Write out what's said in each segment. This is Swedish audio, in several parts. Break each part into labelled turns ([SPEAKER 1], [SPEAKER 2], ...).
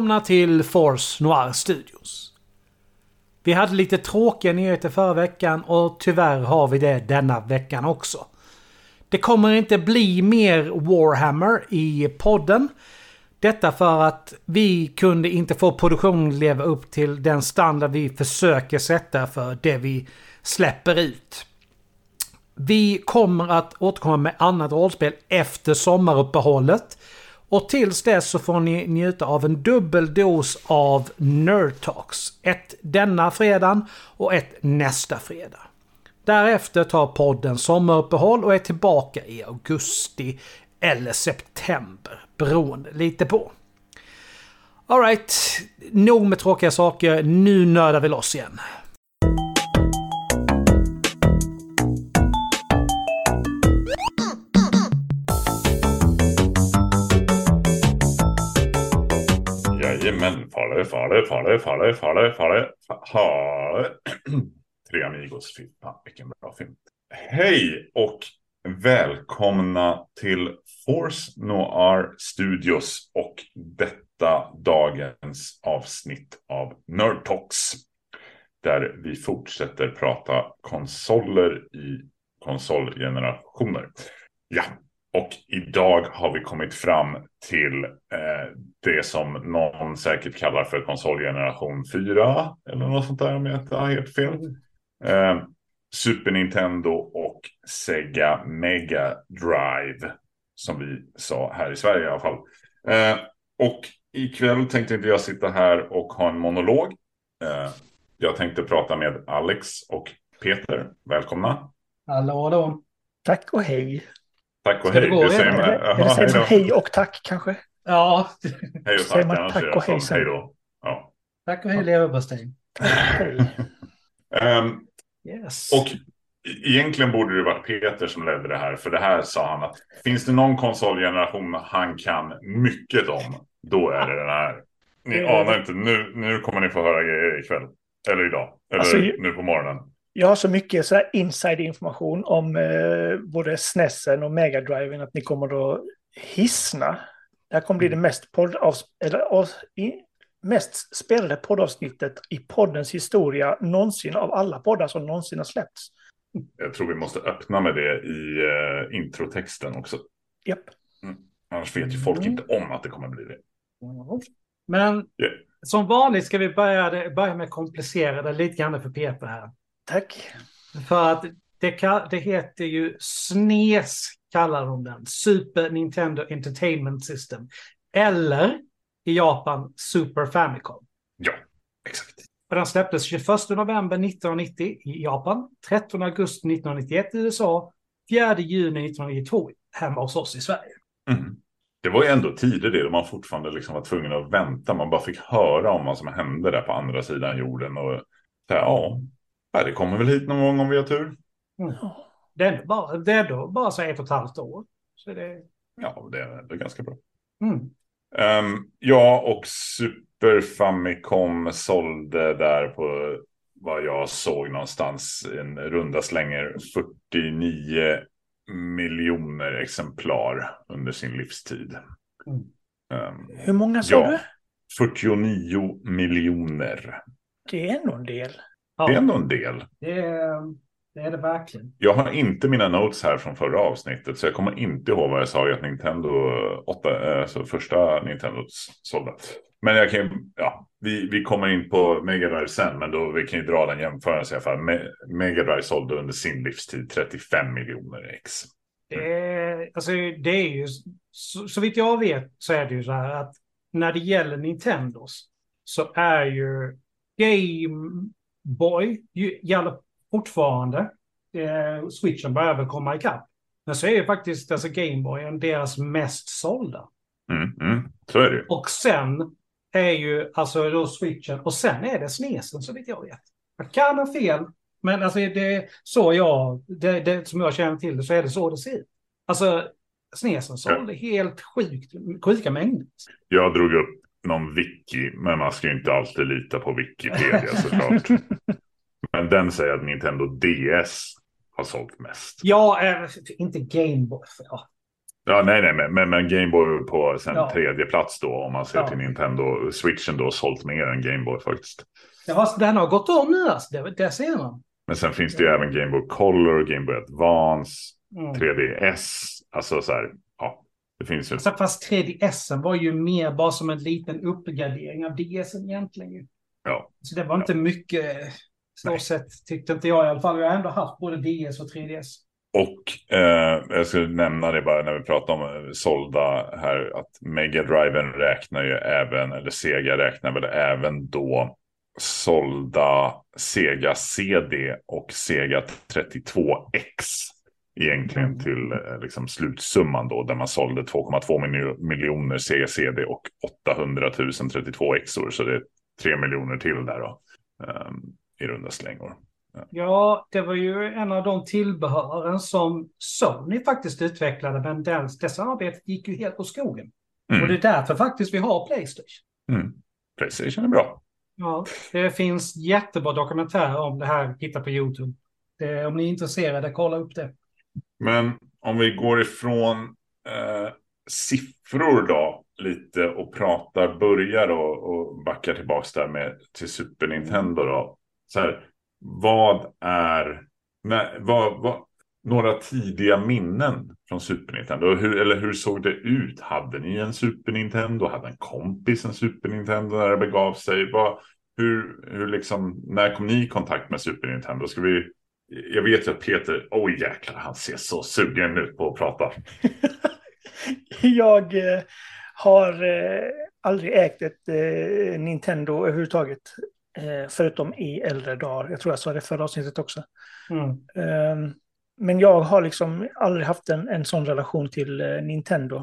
[SPEAKER 1] Välkomna till Force Noir Studios. Vi hade lite tråkiga nyheter förra veckan och tyvärr har vi det denna veckan också. Det kommer inte bli mer Warhammer i podden. Detta för att vi kunde inte få produktionen leva upp till den standard vi försöker sätta för det vi släpper ut. Vi kommer att återkomma med annat rollspel efter sommaruppehållet. Och tills dess så får ni njuta av en dubbel dos av Nerd Talks. Ett denna fredag och ett nästa fredag. Därefter tar podden sommaruppehåll och är tillbaka i augusti eller september, beroende lite på. Alright, nog med tråkiga saker. Nu nördar vi loss igen.
[SPEAKER 2] Jajamän, fale, fale, fale, fale, fale, farlig. Tre Amigos, fy fan vilken bra film. Hej och välkomna till Force Noir Studios och detta dagens avsnitt av Nerd Talks. Där vi fortsätter prata konsoler i konsolgenerationer. Ja, och idag har vi kommit fram till eh, det som någon säkert kallar för konsolgeneration 4. Eller något sånt där om jag inte har helt fel. Eh, Super Nintendo och Sega Mega Drive. Som vi sa här i Sverige i alla fall. Eh, och ikväll tänkte inte jag sitta här och ha en monolog. Eh, jag tänkte prata med Alex och Peter. Välkomna.
[SPEAKER 1] Hallå då.
[SPEAKER 3] Tack och hej.
[SPEAKER 2] Tack och
[SPEAKER 1] det
[SPEAKER 2] hej. Du säger med.
[SPEAKER 3] Eller, eller säger
[SPEAKER 2] hej
[SPEAKER 3] man hej och tack kanske?
[SPEAKER 1] Ja,
[SPEAKER 2] Hej och tack.
[SPEAKER 3] Säger man tack och hej sen?
[SPEAKER 2] Hej då. Ja.
[SPEAKER 1] tack och hej leverpastej.
[SPEAKER 2] Ehm,
[SPEAKER 1] Yes.
[SPEAKER 2] och egentligen borde det varit Peter som ledde det här. För det här sa han att finns det någon konsolgeneration han kan mycket om. Då är det den här. Ni anar inte. Nu, nu kommer ni få höra grejer ikväll. Eller idag. Eller
[SPEAKER 3] Alltså,
[SPEAKER 2] nu på morgonen.
[SPEAKER 3] Jag har så mycket så inside-information om eh, både SNESen och Mega Driven att ni kommer att hissna. Det här kommer bli det mest, poddavs- eller, av- i, mest spelade poddavsnittet i poddens historia någonsin av alla poddar som någonsin har släppts.
[SPEAKER 2] Jag tror vi måste öppna med det i uh, introtexten också.
[SPEAKER 3] Japp.
[SPEAKER 2] Annars vet ju folk
[SPEAKER 1] Mm.
[SPEAKER 2] inte om att det kommer bli det.
[SPEAKER 1] Men
[SPEAKER 2] Ja.
[SPEAKER 1] som vanligt ska vi börja, börja med komplicerade lite grann för Peter här.
[SPEAKER 3] Tack.
[SPEAKER 1] För att det, det heter ju SNES kallar de den. Super Nintendo Entertainment System. Eller i Japan Super Famicom.
[SPEAKER 2] Ja, exakt.
[SPEAKER 1] Och den släpptes 21 november 1990 i Japan, 13 augusti 1991 i USA, 4 juni 1992 hemma hos oss i Sverige.
[SPEAKER 2] Mm. Det var ju ändå tider det, då man fortfarande liksom var tvungen att vänta. Man bara fick höra om vad som hände där på andra sidan jorden. Och så här, ja, ja, det kommer väl hit någon gång om vi har tur.
[SPEAKER 1] Det är, bara, det är då bara så ett och ett halvt år. Så det,
[SPEAKER 2] Ja, det är ändå ganska bra.
[SPEAKER 1] mm.
[SPEAKER 2] Um, ja, och Super Famicom sålde där på vad jag såg någonstans en runda slänger 49 miljoner exemplar under sin livstid.
[SPEAKER 1] Mm.
[SPEAKER 2] Ehm,
[SPEAKER 3] Hur många sa
[SPEAKER 2] Ja.
[SPEAKER 3] du?
[SPEAKER 2] 49 miljoner.
[SPEAKER 3] Det är ändå en del.
[SPEAKER 1] Ja,
[SPEAKER 2] Det är ändå en del.
[SPEAKER 1] det, är, det är det verkligen.
[SPEAKER 2] Jag har inte mina notes här från förra avsnittet så jag kommer inte ihåg vad jag sa i att Nintendo 8, alltså första Nintendo sålde. Men jag kan ja, vi, vi kommer in på Mega Drive sen men då vi kan ju dra den jämförelsen i alla fall. Me, Mega Drive sålde under sin livstid 35 miljoner ex.
[SPEAKER 1] Det är, alltså, det är ju, så, så vitt jag vet så är det ju så här att när det gäller Nintendos så är ju Game Boy gäller fortfarande. Eh, Switchen börjar väl komma ikapp. Men så är ju faktiskt alltså Game Boy deras mest sålda.
[SPEAKER 2] Mm, mm, så är det ju.
[SPEAKER 1] Och sen är ju alltså då Switchen och sen är det snesen så vitt jag vet. Jag kan ha fel, men alltså det är så jag, det, det som jag känner till det så är det så det ser ut. Alltså snesen sålde helt sjukt, sjuka mängder.
[SPEAKER 2] Jag drog upp någon wiki men man ska ju inte alltid lita på Wikipedia såklart. men den säger att Nintendo DS har sålt mest.
[SPEAKER 1] Ja, eh, inte Game Boy. Ja.
[SPEAKER 2] Ja, nej, nej, men, men, men Gameboy på sen
[SPEAKER 1] Ja.
[SPEAKER 2] tredje plats då om man ser
[SPEAKER 1] Ja.
[SPEAKER 2] till Nintendo. Switchen då sålt mer än Gameboy faktiskt.
[SPEAKER 1] Det har, den har gått om nu alltså, det, det ser man.
[SPEAKER 2] Men sen finns det ju även Gameboy Color, Gameboy Advance,
[SPEAKER 1] Mm.
[SPEAKER 2] 3DS. Alltså så här, ja, det finns ju.
[SPEAKER 1] Så fast 3DSen var ju mer bara som en liten uppgradering av DSen egentligen.
[SPEAKER 2] Ja.
[SPEAKER 1] Så det var inte mycket, så
[SPEAKER 2] Nej.
[SPEAKER 1] sett tyckte inte jag i alla fall. Jag har ändå haft både DS och 3DS.
[SPEAKER 2] Och eh, jag skulle nämna det bara när vi pratar om eh, sålda här. Att Mega Driven räknar ju även, eller Sega räknar väl även då sålda Sega CD och Sega 32X. Egentligen till eh, liksom slutsumman då. Där man sålde 2,2 miljo- miljoner Sega CD och 800 000 32Xor. Så det är 3 miljoner till där då. eh, I runda slängor.
[SPEAKER 1] Ja, det var ju en av de tillbehören som Sony faktiskt utvecklade, men dess, det samarbetet gick ju helt på skogen.
[SPEAKER 2] Mm.
[SPEAKER 1] Och det är därför faktiskt vi har Playstation.
[SPEAKER 2] Mm. Playstation är bra.
[SPEAKER 1] Ja, det finns jättebra dokumentärer om det här, hitta på YouTube. Det, om ni är intresserade, kolla upp det.
[SPEAKER 2] Men om vi går ifrån eh, siffror då lite och pratar, börjar och, och backar tillbaks där med till Super Nintendo då. Så här, vad är, när, vad, vad, några tidiga minnen från Super Nintendo? Hur, eller hur såg det ut? Hade ni en Super Nintendo? Hade en kompis en Super Nintendo när det begav sig? Vad, hur, hur liksom, när kom ni i kontakt med Super Nintendo? Ska vi, jag vet ju att Peter, oj jäklar, han ser så sugen ut på att prata.
[SPEAKER 3] Jag eh, har eh, aldrig ägt ett eh, Nintendo överhuvudtaget. Eh, förutom i äldre dagar. Jag tror jag sa det förra avsnittet också.
[SPEAKER 1] Mm.
[SPEAKER 3] Eh, men jag har liksom aldrig haft en, en sån relation till eh, Nintendo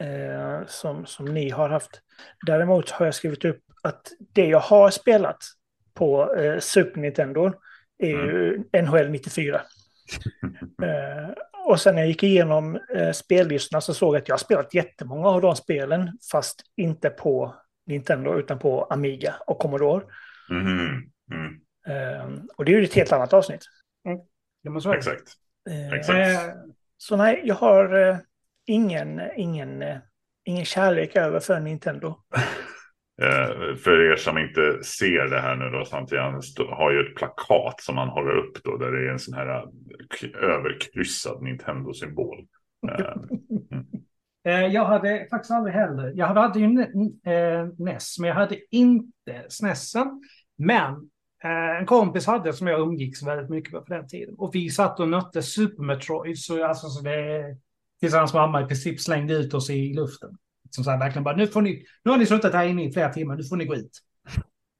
[SPEAKER 3] eh, som, som ni har haft. Däremot har jag skrivit upp att det jag har spelat på eh, Super Nintendo är ju NHL 94. Eh, och sen när jag gick igenom eh, spellistorna så såg jag att jag har spelat jättemånga av de spelen, fast inte på Nintendo utan på Amiga och Commodore.
[SPEAKER 2] Mhm, Mm.
[SPEAKER 3] Eh, och det är ju ett helt annat avsnitt.
[SPEAKER 1] Det måste vara.
[SPEAKER 2] Exakt.
[SPEAKER 3] Eh,
[SPEAKER 2] Exakt.
[SPEAKER 1] Eh,
[SPEAKER 3] Så nej, jag har eh, ingen, ingen, eh, ingen kärlek över för Nintendo.
[SPEAKER 2] Eh, för er som inte ser det här nu då, samtidigt han har ju ett plakat som han håller upp då, där det är en sån här eh, överkryssad Nintendo-symbol. Eh,
[SPEAKER 1] jag hade faktiskt aldrig heller. Jag hade ju NES, men jag hade inte SNESen. Men en kompis hade som jag umgicks väldigt mycket med på den tiden. Och vi satt och nötte Super Metroid. Så, alltså, så det, tills hans mamma i princip slängde ut oss i luften. Som så här, verkligen bara, nu, får ni, nu har ni suttit här inne i flera timmar, nu får ni gå ut.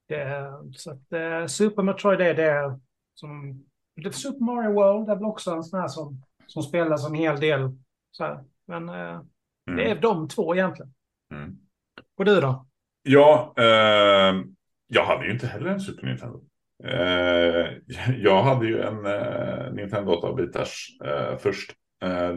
[SPEAKER 1] Det, så att, eh, Super Metroid är det som... Det Super Mario World är väl också en sån här som, som spelas en hel del. Så här. Men eh, det är
[SPEAKER 2] mm,
[SPEAKER 1] de två egentligen.
[SPEAKER 2] mm.
[SPEAKER 1] Och du då?
[SPEAKER 2] Ja, eh, jag hade ju inte heller en Super Nintendo. Eh, jag hade ju en eh, Nintendo 8-bitars eh, först.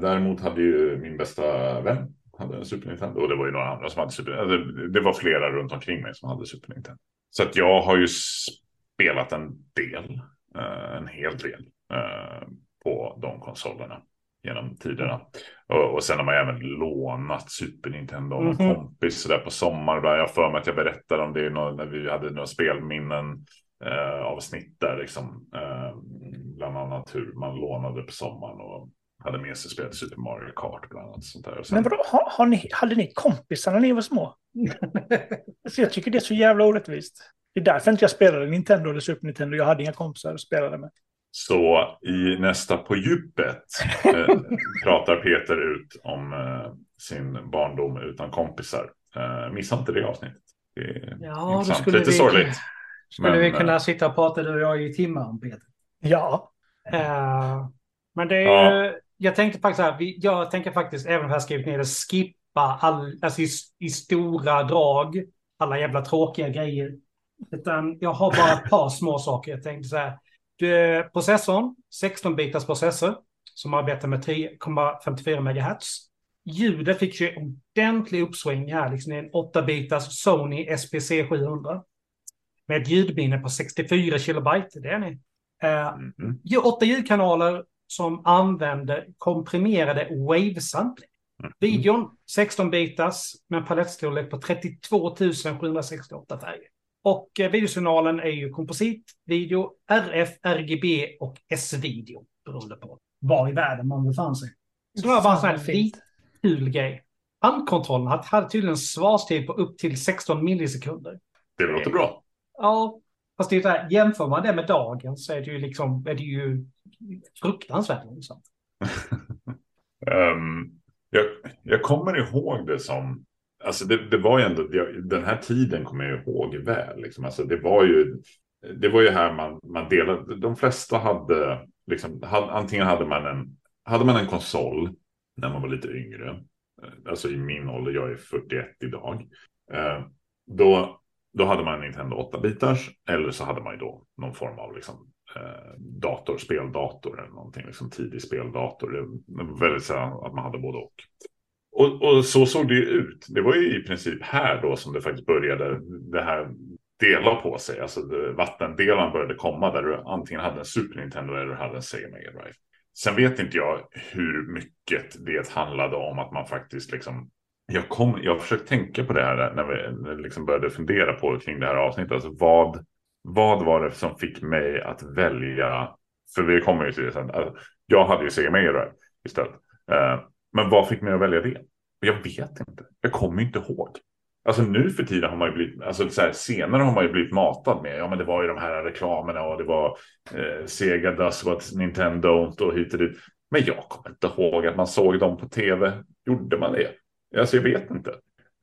[SPEAKER 2] Däremot hade ju min bästa vän hade en Super Nintendo och det var ju några andra som hade Super alltså, Det var flera runt omkring mig som hade Super Nintendo. Så att jag har ju spelat en del, eh, en hel del eh, på de konsolerna genom tiderna. Och, och sen har man även lånat Super Nintendo av någon
[SPEAKER 1] Mhm.
[SPEAKER 2] kompis sådär på sommar. Jag har för mig att jag berättade om det när vi hade några spelminnen eh, avsnitt där liksom. Eh, bland annat hur man lånade på sommaren och hade med sig spelet Super Mario Kart bland annat. Sånt där. Och sen,
[SPEAKER 3] Men vadå, har, har ni, hade ni kompisar när ni var små? Alltså, jag tycker det är så jävla orättvist. Det är därför inte jag spelade Nintendo eller Super Nintendo. Jag hade inga kompisar att spela med.
[SPEAKER 2] Så i nästa på djupet eh, pratar Peter ut om eh, sin barndom utan kompisar. Eh, missa inte det avsnittet. Det är
[SPEAKER 1] Ja,
[SPEAKER 2] intressant.
[SPEAKER 1] skulle
[SPEAKER 2] Lite
[SPEAKER 1] vi-
[SPEAKER 2] sorgligt.
[SPEAKER 1] Skulle
[SPEAKER 2] Men,
[SPEAKER 1] vi kunna
[SPEAKER 2] eh,
[SPEAKER 1] sitta och prata du och jag i timmar om Peter?
[SPEAKER 3] Ja,
[SPEAKER 1] Eh, men det är
[SPEAKER 2] Ja.
[SPEAKER 1] ju, jag tänkte faktiskt så här, jag tänker faktiskt, även om jag har skrivit ner det, skippa all, alltså i, i stora drag, alla jävla tråkiga grejer. Utan jag har bara ett par små saker. Jag tänkte så här, du, processorn, 16-bitars processor, som arbetar med 3,54 MHz. Ljudet fick ju ordentlig uppsving här, liksom en 8-bitars Sony SPC 700. Med ett ljudminne på 64 kilobyte, det är ni. Eh,
[SPEAKER 2] mm,
[SPEAKER 1] ju åtta ljudkanaler som använder komprimerade wavesampling.
[SPEAKER 2] Mm.
[SPEAKER 1] Videon 16 bitars med en palettstorlek på 32 768 färger. Och eh, videosignalen är ju komposit, video, RF, RGB och S-video beroende på var i världen man befann sig. Så det var bara en sån här
[SPEAKER 3] fint.
[SPEAKER 1] kul grej. Handkontrollen hade- tydligen en svarstid på upp till 16 millisekunder.
[SPEAKER 2] Det låter bra.
[SPEAKER 1] Ja, fast det är ju så här, jämför man det med dagens så är det ju liksom, är det ju fruktansvärt långsamt.
[SPEAKER 2] um, jag, jag kommer ihåg det som, alltså det, det var ju ändå, jag, den här tiden kommer jag ihåg väl. Liksom. Alltså det var ju, det var ju här man, man delade, de flesta hade, liksom, hade, antingen hade man en, hade man en konsol när man var lite yngre, alltså i min ålder, jag är 41 idag, eh, då, då hade man Nintendo 8-bitars eller så hade man ju då någon form av liksom, eh, dator, speldator eller någonting, liksom tidig speldator. Det var väldigt sällan att man hade både och. och. Och så såg det ju ut. Det var ju i princip här då som det faktiskt började det här dela på sig. Alltså det, vattendelaren började komma där du antingen hade en Super Nintendo eller hade en Sega Mega Drive. Sen vet inte jag hur mycket det handlade om att man faktiskt liksom jag, kom, jag har försökt tänka på det här när vi när vi liksom började fundera på kring det här avsnittet. Alltså vad, vad var det som fick mig att välja? För vi kommer ju till det sen. Alltså, jag hade ju Sega istället. Uh, men vad fick mig att välja det? Jag vet inte. Jag kommer inte ihåg. Alltså nu för tiden har man ju blivit, alltså så här, senare har man ju blivit matad med, ja men det var ju de här reklamerna och det var eh, Sega does what Nintendo don't och hit och dit. Men jag kommer inte ihåg att man såg dem på tv. Gjorde man det? Alltså jag vet inte.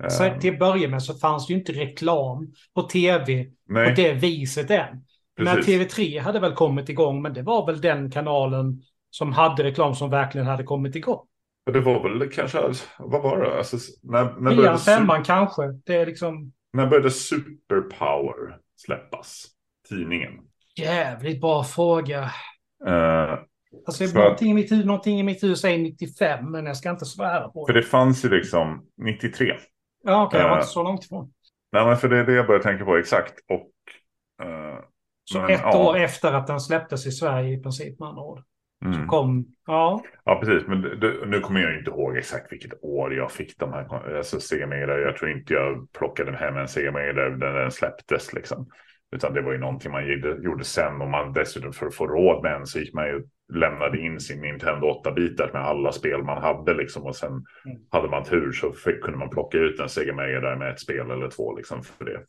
[SPEAKER 1] Så
[SPEAKER 2] Eh,
[SPEAKER 1] till att börja med så fanns det ju inte reklam på tv
[SPEAKER 2] nej,
[SPEAKER 1] på det viset än. Men
[SPEAKER 2] precis.
[SPEAKER 1] TV3 hade väl kommit igång, men det var väl den kanalen som hade reklam som verkligen hade kommit igång.
[SPEAKER 2] Det var väl kanske, vad var det? Alltså, när, när, började,
[SPEAKER 1] femman kanske. Det är liksom
[SPEAKER 2] när började Superpower släppas? Tidningen.
[SPEAKER 1] jävligt bra fråga.
[SPEAKER 2] Eh,
[SPEAKER 1] Alltså det är någonting, i mitt huvud, någonting i mitt huvud säger 95, men jag ska inte svära på
[SPEAKER 2] för
[SPEAKER 1] det.
[SPEAKER 2] det fanns ju liksom 93.
[SPEAKER 1] Ja, okej, jag var
[SPEAKER 2] Eh,
[SPEAKER 1] inte så långt ifrån.
[SPEAKER 2] Nej, men för det är det jag börjar tänka på exakt. Och, eh,
[SPEAKER 1] Så
[SPEAKER 2] men,
[SPEAKER 1] ett
[SPEAKER 2] ja.
[SPEAKER 1] år efter att den släpptes i Sverige i princip med andra ord.
[SPEAKER 2] Mm.
[SPEAKER 1] Kom, ja,
[SPEAKER 2] Ja, precis. Men det, det, nu kommer jag inte ihåg exakt vilket år jag fick de här alltså, Drive. Jag tror inte jag plockade hem en Drive när den släpptes. Liksom. Utan det var ju någonting man gjorde, gjorde sen. Och man dessutom för att få råd med en så gick man ju lämnade in sin Nintendo 8-bitar med alla spel man hade. Liksom, och sen
[SPEAKER 1] Mm.
[SPEAKER 2] hade man tur så fick, kunde man plocka ut en Sega Mega Drive med ett spel eller två. Liksom, för det.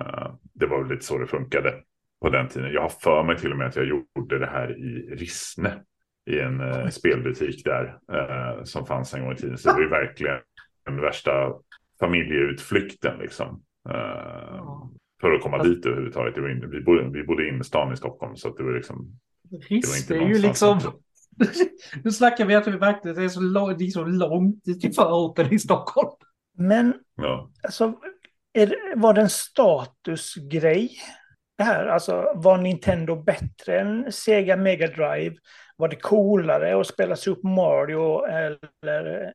[SPEAKER 2] Eh, det var väl lite så det funkade på den tiden. Jag har för mig till och med att jag gjorde det här i Rissne i en eh, spelbutik där eh, som fanns en gång i tiden. Så det var ju verkligen den värsta familjeutflykten liksom. För att komma dit överhuvudtaget. Vi, bodde, vi bodde i innerstan i Stockholm så det var liksom.
[SPEAKER 1] Det är ju liksom... nu snackar vi att vi verkligen det är så, lång, det är så långt i förorten i Stockholm.
[SPEAKER 3] Men
[SPEAKER 2] Ja,
[SPEAKER 3] alltså, är var det en statusgrej? Det här, alltså var Nintendo bättre än Sega Mega Drive? Var det coolare att spela Super Mario eller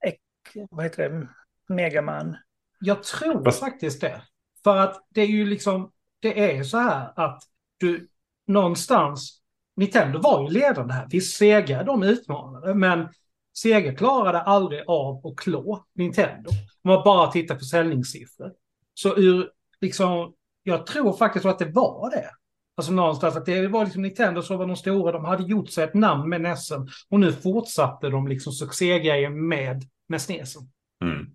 [SPEAKER 3] vad heter det, Mega Man?
[SPEAKER 1] Jag tror faktiskt det. För att det är ju liksom, det är så här att du någonstans, Nintendo var ju ledande här. Visst, Sega de utmanade, men Sega klarade aldrig av att klå Nintendo. Om man bara tittar på försäljningssiffror. Så ur, liksom, jag tror faktiskt att det var det. Alltså någonstans att det var liksom Nintendo som var de stora, de hade gjort sig ett namn med Nessen och nu fortsatte de liksom succégrejen med, med snesen.
[SPEAKER 2] mm.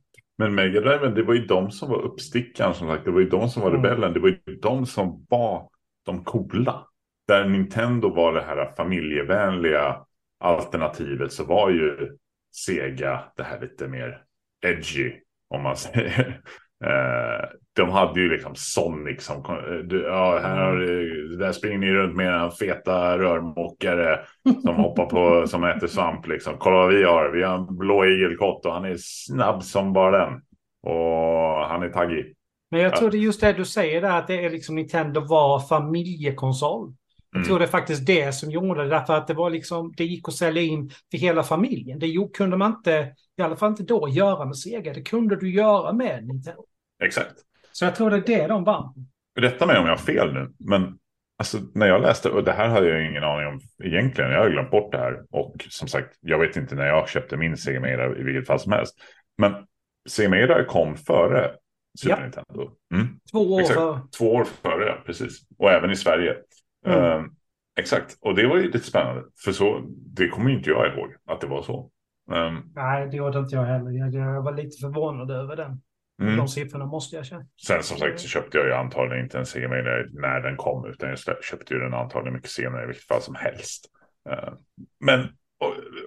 [SPEAKER 2] Men Mega Drive, det var ju de som var uppstickaren som sagt. Det var ju de som var
[SPEAKER 1] Mm.
[SPEAKER 2] rebellen. Det var ju de som var de coola. Där Nintendo var det här familjevänliga alternativet så var ju Sega det här lite mer edgy om man säger. Eh, de hade ju liksom Sonic som eh, ja, här där springer ni runt med en feta rörmokare som hoppar på som äter svamp liksom. Kolla vad vi har. Vi har en blå igelkott och han är snabb som bara den. Och han är taggig.
[SPEAKER 1] Men jag
[SPEAKER 2] Ja.
[SPEAKER 1] tror det är just det du säger där, att det är liksom Nintendo var familjekonsol. Jag
[SPEAKER 2] Mm.
[SPEAKER 1] tror det är faktiskt det som gjorde det, därför att det var liksom, det gick att sälja in för hela familjen. Det kunde man inte, i alla fall inte då, göra med Sega. Det kunde du göra med Nintendo.
[SPEAKER 2] Exakt.
[SPEAKER 1] Så jag tror det är det de vann.
[SPEAKER 2] Rätta mig om jag har fel nu. Men alltså, när jag läste, och det här hade jag ingen aning om egentligen. Jag har glömt bort det här. Och som sagt, jag vet inte när jag köpte min Sega Mega i vilket fall som helst. Men Sega Mega kom före Super
[SPEAKER 1] Ja.
[SPEAKER 2] Nintendo. Mm.
[SPEAKER 1] Två år
[SPEAKER 2] Exakt.
[SPEAKER 1] för...
[SPEAKER 2] Två år före, ja, precis. Och även i Sverige.
[SPEAKER 1] Mm.
[SPEAKER 2] Eh, exakt, och det var ju lite spännande. För så, det kommer ju inte jag ihåg att det var så. Eh,
[SPEAKER 1] Nej, det gjorde inte jag heller. Jag, jag var lite förvånad över den.
[SPEAKER 2] mm.
[SPEAKER 1] De siffrorna måste jag känna.
[SPEAKER 2] Sen som sagt så köpte jag ju antagligen inte en Drive när den kom. Utan jag köpte ju den antagligen mycket senare i vilket fall som helst. Eh, men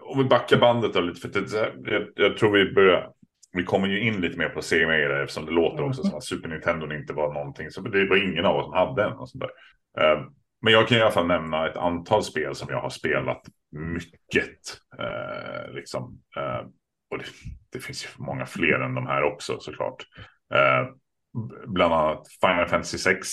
[SPEAKER 2] om vi backar bandet då lite. För det, jag, jag tror vi börjar. Vi kommer ju in lite mer på Drive eftersom det låter också som att Super Nintendo inte var någonting. Så det var ingen av oss som hade en. Och sånt där. Men jag kan i alla fall nämna ett antal spel som jag har spelat mycket. Eh, liksom. Eh, och det, det finns ju många fler än de här också såklart. Eh, bland annat Final Fantasy 6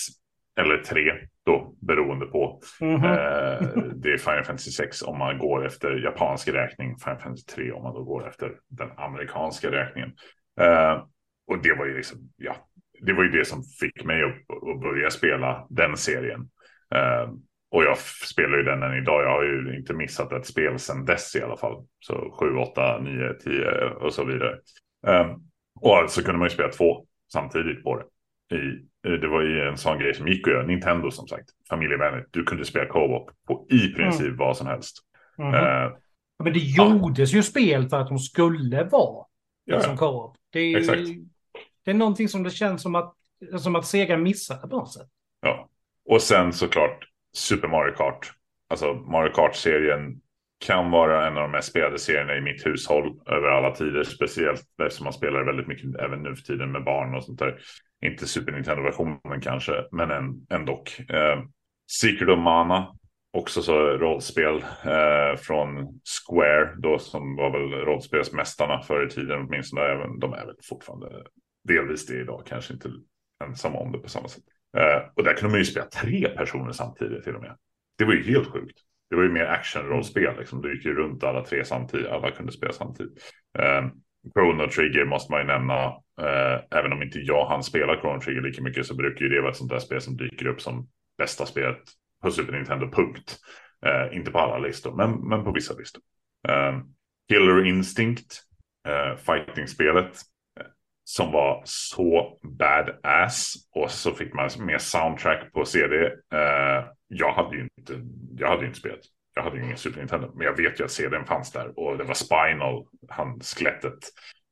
[SPEAKER 2] eller 3 då beroende på.
[SPEAKER 1] Mhm.
[SPEAKER 2] Eh, det är Final Fantasy 6 om man går efter japansk räkning. Final Fantasy 3 om man då går efter den amerikanska räkningen. Eh, och det var ju liksom, ja, det var ju det som fick mig att, att börja spela den serien. Eh, och jag spelar ju den än idag. Jag har ju inte missat ett spel sedan dess i alla fall. Så 7, 8, 9, 10 och så vidare. Eh, och så kunde man ju spela två samtidigt på det. I, det var ju en sån grej som gick att göra. Nintendo som sagt, familjevänligt. Du kunde spela co-op på i princip vad som helst.
[SPEAKER 1] Mhm.
[SPEAKER 2] Eh,
[SPEAKER 1] Men det gjordes ju spel för att de skulle vara
[SPEAKER 2] ja,
[SPEAKER 1] liksom co-op. Det är,
[SPEAKER 2] Exakt.
[SPEAKER 1] det är någonting som det känns som att, som att Sega missade på något sätt.
[SPEAKER 2] ja. Och sen såklart Super Mario Kart. Alltså Mario Kart-serien kan vara en av de mest spelade serierna i mitt hushåll över alla tider. Speciellt eftersom man spelar väldigt mycket även nu för tiden med barn och sånt där. Inte Super Nintendo-versionen kanske, men en, ändå. Eh, Secret of Mana, också så rollspel eh, från Square, då som var väl rollspelsmästarna förr i tiden åtminstone. Även, de är väl fortfarande delvis det idag, kanske inte ensamma om det på samma sätt. Eh, och där kunde man ju spela tre personer samtidigt till och med. Det var ju helt sjukt. Det var ju mer actionrollspel, liksom. Du gick ju runt alla tre samtidigt, alla kunde spela samtidigt. Eh, Chrono Trigger måste man ju nämna. Eh, även om inte jag hann spela Chrono Trigger lika mycket så brukar ju det vara ett sånt där spel som dyker upp som bästa spelet på Super Nintendo, punkt. Eh, inte på alla listor, men, men på vissa listor. Eh, Killer Instinct, eh, fighting-spelet. Som var så badass. Och så fick man med soundtrack på CD. Eh, jag hade ju inte, jag hade ju inte spelat. Jag hade ju ingen Super Nintendo. Men jag vet ju att CDn fanns där. Och det var Spinal, han skelettet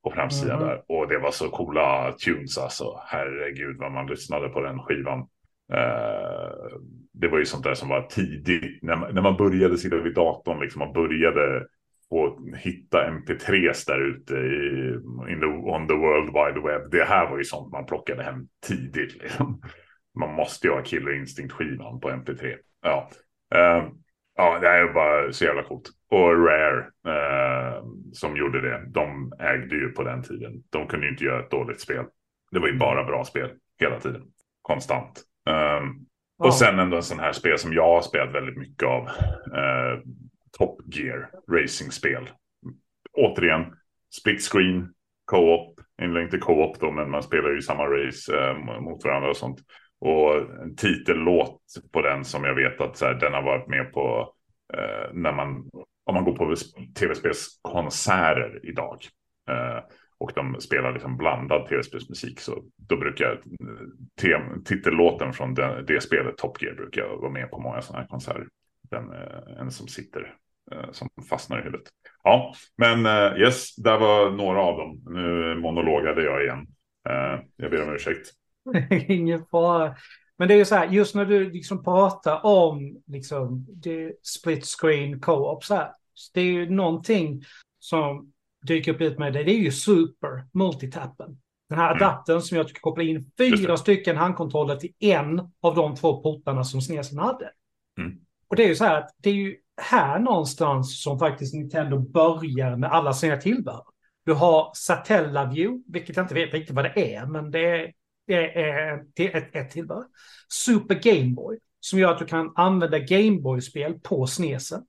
[SPEAKER 2] på framsidan
[SPEAKER 1] Mhm.
[SPEAKER 2] där. Och det var så coola tunes alltså. Herregud vad man lyssnade på den skivan. Eh, det var ju sånt där som var tidigt. När man, när man började sitta vid datorn, liksom man började få hitta mp3s där ute i, in the, on the world wide web. Det här var ju sånt man plockade hem tidigt. Liksom. Man måste ju ha Killer Instinct-skivan på mp3. Ja. Eh, ja, det är bara så jävla coolt. Och Rare eh, som gjorde det, de ägde ju på den tiden. De kunde ju inte göra ett dåligt spel. Det var ju bara bra spel hela tiden. Konstant.
[SPEAKER 1] Ja.
[SPEAKER 2] och sen ändå en sån här spel som jag har spelat väldigt mycket av. Top Gear racingspel. Återigen, split screen, co-op. Eller inte co-op då, men man spelar ju samma race eh, mot varandra och sånt. Och en titellåt på den som jag vet att så här, den har varit med på eh, när man, om man går på tv-spelskonserter idag. Eh, och de spelar liksom blandad tv-spelsmusik. Så då brukar eh, tem, titellåten från det, det spelet, Top Gear, brukar vara med på många sådana här konserter. Den, eh, en som sitter, som fastnar i huvudet. Ja, men eh, yes, där var några av dem. Nu monologade jag igen. Eh, jag ber om ursäkt.
[SPEAKER 1] Ingen fara. Men det är ju så här, just när du liksom pratar om liksom, det split screen co-op så här. Det är ju någonting som dyker upp lite med det. Det är ju super multitappen. Den här
[SPEAKER 2] Mm.
[SPEAKER 1] adaptern som jag ska koppla in fyra stycken handkontroller till en av de två portarna som snesen hade.
[SPEAKER 2] Mm.
[SPEAKER 1] Och det är ju så här att det är ju här någonstans som faktiskt Nintendo börjar med alla sina tillbehör. Du har Satellaview, vilket jag inte vet riktigt vad det är, men det är, det är ett, ett, tillbehör. Super Game Boy, som gör att du kan använda Game Boy-spel på snesen.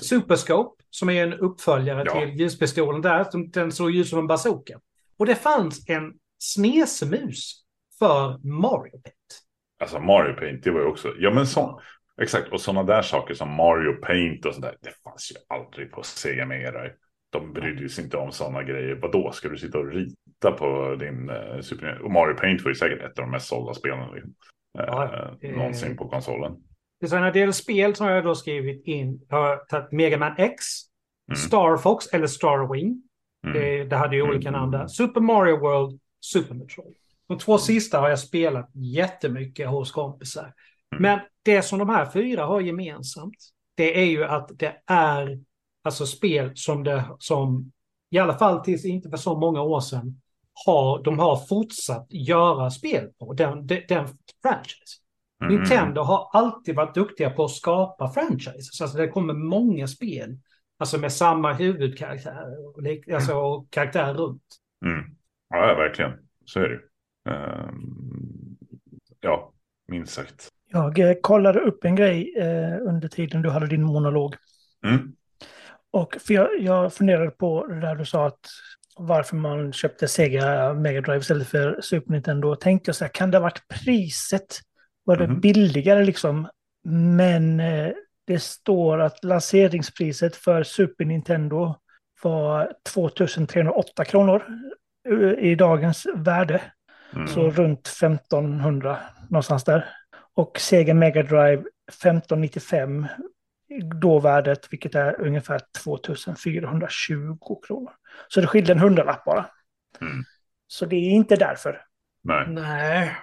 [SPEAKER 1] Superscope, som är en uppföljare
[SPEAKER 2] Ja.
[SPEAKER 1] till ljuspistolen där, den såg ut som en bazooka. Och det fanns en snesemus för Mario Paint.
[SPEAKER 2] Alltså Mario Paint, det var ju också, ja men sån, exakt, och sådana där saker som Mario Paint och sådär, det fanns ju aldrig på Sega Mega Drive. de brydde sig inte om sådana grejer. Vadå, ska du sitta och rita på din uh, Super Och Mario Paint var ju säkert ett av de mest sålda spelen liksom, uh, ja, det... någonsin på konsolen.
[SPEAKER 1] Så när det gäller spel har jag då skrivit in, jag har tagit Mega Man X, mm. Star Fox eller Starwing. Mm. Det, det hade ju olika mm. namn där. Super Mario World, Super Metroid. De två sista har jag spelat jättemycket hos kompisar. Mm. Men det som de här fyra har gemensamt, det är ju att det är alltså spel som det, som i alla fall tills inte för så många år sedan, har, de har fortsatt göra spel på, den, den, den franchise. Mm. Nintendo har alltid varit duktiga på att skapa franchises. Alltså det kommer många spel alltså med samma huvudkaraktär och, alltså, och karaktär runt.
[SPEAKER 2] Mm. Ja, verkligen. Så är det. Um, ja, minst sagt.
[SPEAKER 3] Jag eh, kollade upp en grej eh, under tiden du hade din monolog.
[SPEAKER 2] Mm.
[SPEAKER 3] Och för jag, jag funderade på det där du sa att varför man köpte Sega Mega Drive istället för Super Nintendo. Tänkte jag så här, kan det ha varit priset? Var det mm. billigare liksom? Men eh, det står att lanseringspriset för Super Nintendo var 2308 kronor eh, i dagens värde. Mm. Så runt 1500 någonstans där. Och Sega Mega Drive 1595 då värdet, vilket är ungefär 2420 kronor. Så det skiljer en hundralapp bara.
[SPEAKER 2] Mm.
[SPEAKER 3] Så det är inte därför.
[SPEAKER 2] Nej.
[SPEAKER 1] Nej.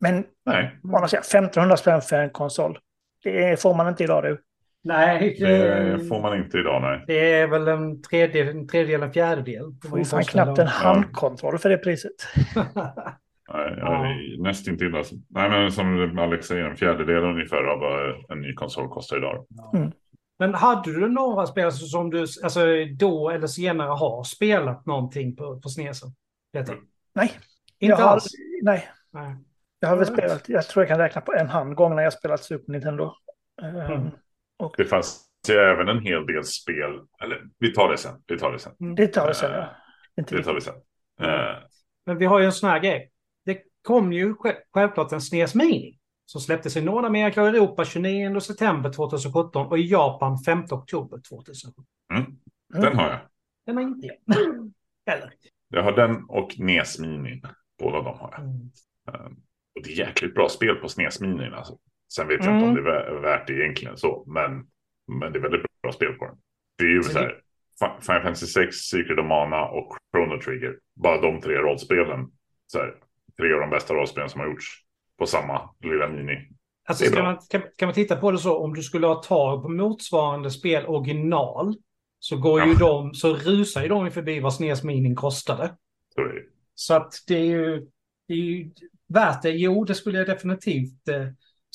[SPEAKER 3] Men Nej. man säga 1500 spänn för en konsol. Det får man inte idag du.
[SPEAKER 1] Nej,
[SPEAKER 2] det får man inte idag. Nej.
[SPEAKER 1] Det är väl en tredjedel, en, tredjedel, en fjärdedel.
[SPEAKER 3] Får ju fan knappt en handkontroll för det priset.
[SPEAKER 2] Nej, ja. nästintill alltså. Nej, men som Alex säger, en fjärdedel ungefär av vad en ny konsol kostar idag.
[SPEAKER 3] Mm.
[SPEAKER 1] Men hade du några spel som du alltså, då eller senare har spelat någonting på, på snesen?
[SPEAKER 3] Nej.
[SPEAKER 1] Inte
[SPEAKER 3] jag
[SPEAKER 1] alls?
[SPEAKER 3] Har, nej. nej. Jag har väl spelat, jag tror jag kan räkna på en hand gånger när jag spelat Super Nintendo.
[SPEAKER 2] Mm. Um, och... Det fanns även en hel del spel, eller vi tar det sen. Vi tar det sen.
[SPEAKER 3] Mm. Det tar det sen, ja.
[SPEAKER 2] Det tar vi sen. Uh...
[SPEAKER 1] Men vi har ju en sån här grej kom ju självklart en SNES Mini som släpptes i Nordamerika och Europa 29 september 2017 och i Japan 5 oktober 2017.
[SPEAKER 2] Mm. Den har jag.
[SPEAKER 1] Den har inte jag. Eller?
[SPEAKER 2] Jag har den och NES Mini. Båda de har jag. Mm. Um, och det är jäkligt bra spel på SNES Mini. Alltså. Sen vet jag mm. inte om det är värt det egentligen så. Men, men det är väldigt bra spel på den. Det är ju så här. Final Fantasy 6, Secret of Mana och Chrono Trigger. Bara de tre rollspelen. Så här, tre av de bästa rollspelen som har gjorts på samma lilla mini.
[SPEAKER 1] Alltså, kan, man, kan, kan, man titta på det så, om du skulle ha tag på motsvarande spel original så går ja. ju de, så rusar ju de förbi vad SNES Minin kostade.
[SPEAKER 2] Så, är det.
[SPEAKER 1] så att det är ju, det är ju värt det. Jo, det skulle jag definitivt eh,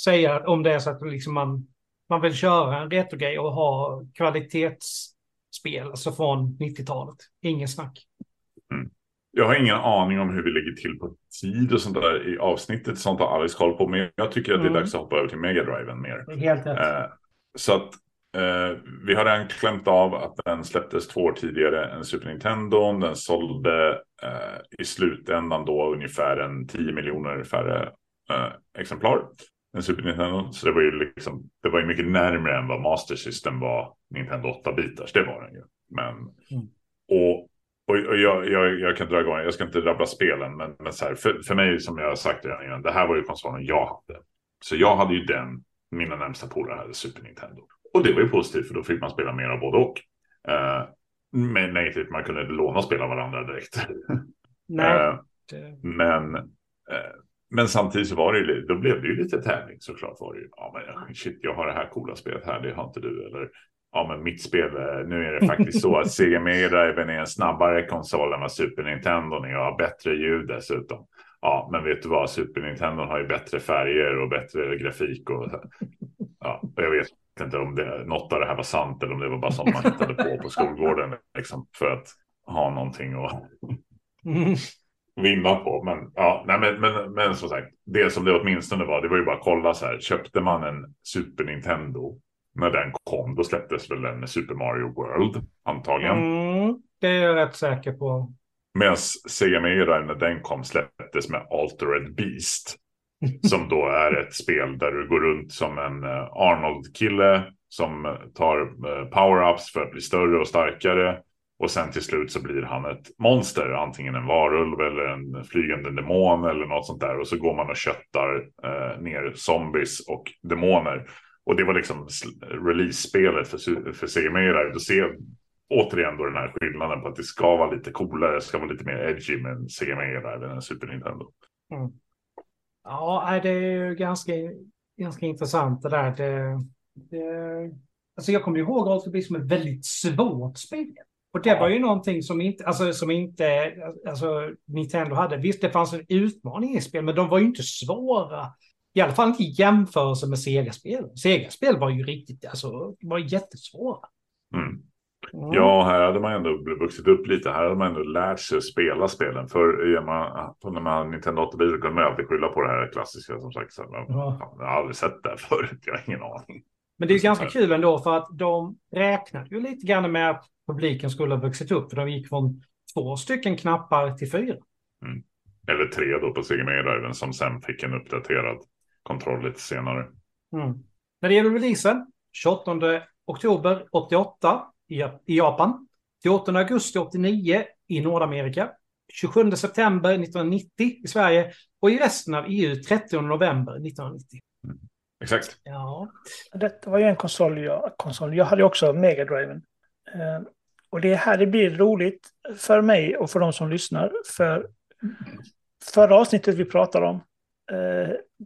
[SPEAKER 1] säga om det är så att liksom man, man vill köra en retrogrej och ha kvalitetsspel, alltså från 90-talet. Ingen snack.
[SPEAKER 2] Mm. Jag har ingen aning om hur vi ligger till på tid och sånt där i avsnittet. Sånt har Alice koll på. Men jag tycker att det är mm. dags att hoppa över till Megadriven mer.
[SPEAKER 1] Helt rätt. Eh,
[SPEAKER 2] så att eh, vi har redan klämt av att den släpptes två år tidigare än Super Nintendo. Den sålde eh, i slutändan då ungefär en 10 miljoner färre eh, exemplar än Super Nintendo. Så det var ju liksom, det var ju mycket närmare än vad Master System var Nintendo 8-bitars. Det var den ju. Men, mm. och och, och jag, jag, jag, kan dra igång, jag ska inte rabbla spelen, men, men så här, för, för mig som jag har sagt redan innan, det här var ju konsolen jag hade. Så jag hade ju den, mina närmsta polare hade Super Nintendo. Och det var ju positivt för då fick man spela mer av både och. Uh, men negativt, man kunde inte låna och spela varandra direkt.
[SPEAKER 1] Nej. uh,
[SPEAKER 2] men, uh, men samtidigt så var det ju, då blev det ju lite tävling såklart. Var det ju, ja men shit, jag har det här coola spelet här, det har inte du. Eller Ja, men mitt spel, eh, nu är det faktiskt så att Sega Mega Drive är en snabbare konsol än vad Super Nintendo är och har bättre ljud dessutom. Ja, men vet du vad, Super Nintendo har ju bättre färger och bättre grafik och ja, jag vet inte om det, något av det här var sant eller om det var bara sånt man hittade på på skolgården liksom, för att ha någonting att vinna på. Men ja, nej, men, men, men som sagt, det som det åtminstone var, det var ju bara att kolla så här, köpte man en Super Nintendo när den kom, då släpptes väl den Super Mario World antagligen.
[SPEAKER 1] Mm, det är jag rätt säker på.
[SPEAKER 2] Medan Sega Mega när den kom släpptes med Altered Beast. som då är ett spel där du går runt som en eh, Arnold-kille som tar eh, power-ups för att bli större och starkare. Och sen till slut så blir han ett monster, antingen en varulv eller en flygande demon eller något sånt där. Och så går man och köttar eh, ner zombies och demoner. Och det var liksom release-spelet för, för. Då ser återigen då den här skillnaden på att det ska vara lite coolare, det ska vara lite mer edgy med en Drive än en Super Nintendo.
[SPEAKER 1] Mm. Ja, det är ju ganska, ganska intressant det där. Det, det, alltså jag kommer ihåg att det blir som ett väldigt svårt spel. Och det var ju någonting som inte, alltså, som inte alltså, Nintendo hade. Visst, det fanns en utmaning i spel, men de var ju inte svåra. I alla fall inte i jämförelse med Sega-spel. Sega-spel var ju riktigt, alltså, var jättesvåra.
[SPEAKER 2] Mm. Mm. Ja, här hade man ändå vuxit upp lite. Här hade man ändå lärt sig att spela spelen. För man, när man hade Nintendo 8 så kunde man alltid skylla på det här klassiska som sagt. Så, men, ja. Jag har aldrig sett det förut, jag har ingen aning.
[SPEAKER 1] Men det är ganska kul ändå för att de räknade ju lite grann med att publiken skulle ha vuxit upp. För de gick från två stycken knappar till fyra.
[SPEAKER 2] Mm. Eller tre då på Sega Mega som sen fick en uppdaterad kontroll lite senare.
[SPEAKER 1] Mm. När det gäller releasen, 28 oktober 88 i Japan, 14 augusti 89 i Nordamerika, 27 september 1990 i Sverige och i resten av EU 30 november 1990.
[SPEAKER 2] Mm. Exakt.
[SPEAKER 1] Ja.
[SPEAKER 3] Detta var ju en konsol jag, konsol. jag hade också Mega Driven. Eh, och det här det blir roligt för mig och för de som lyssnar. För förra avsnittet vi pratade om,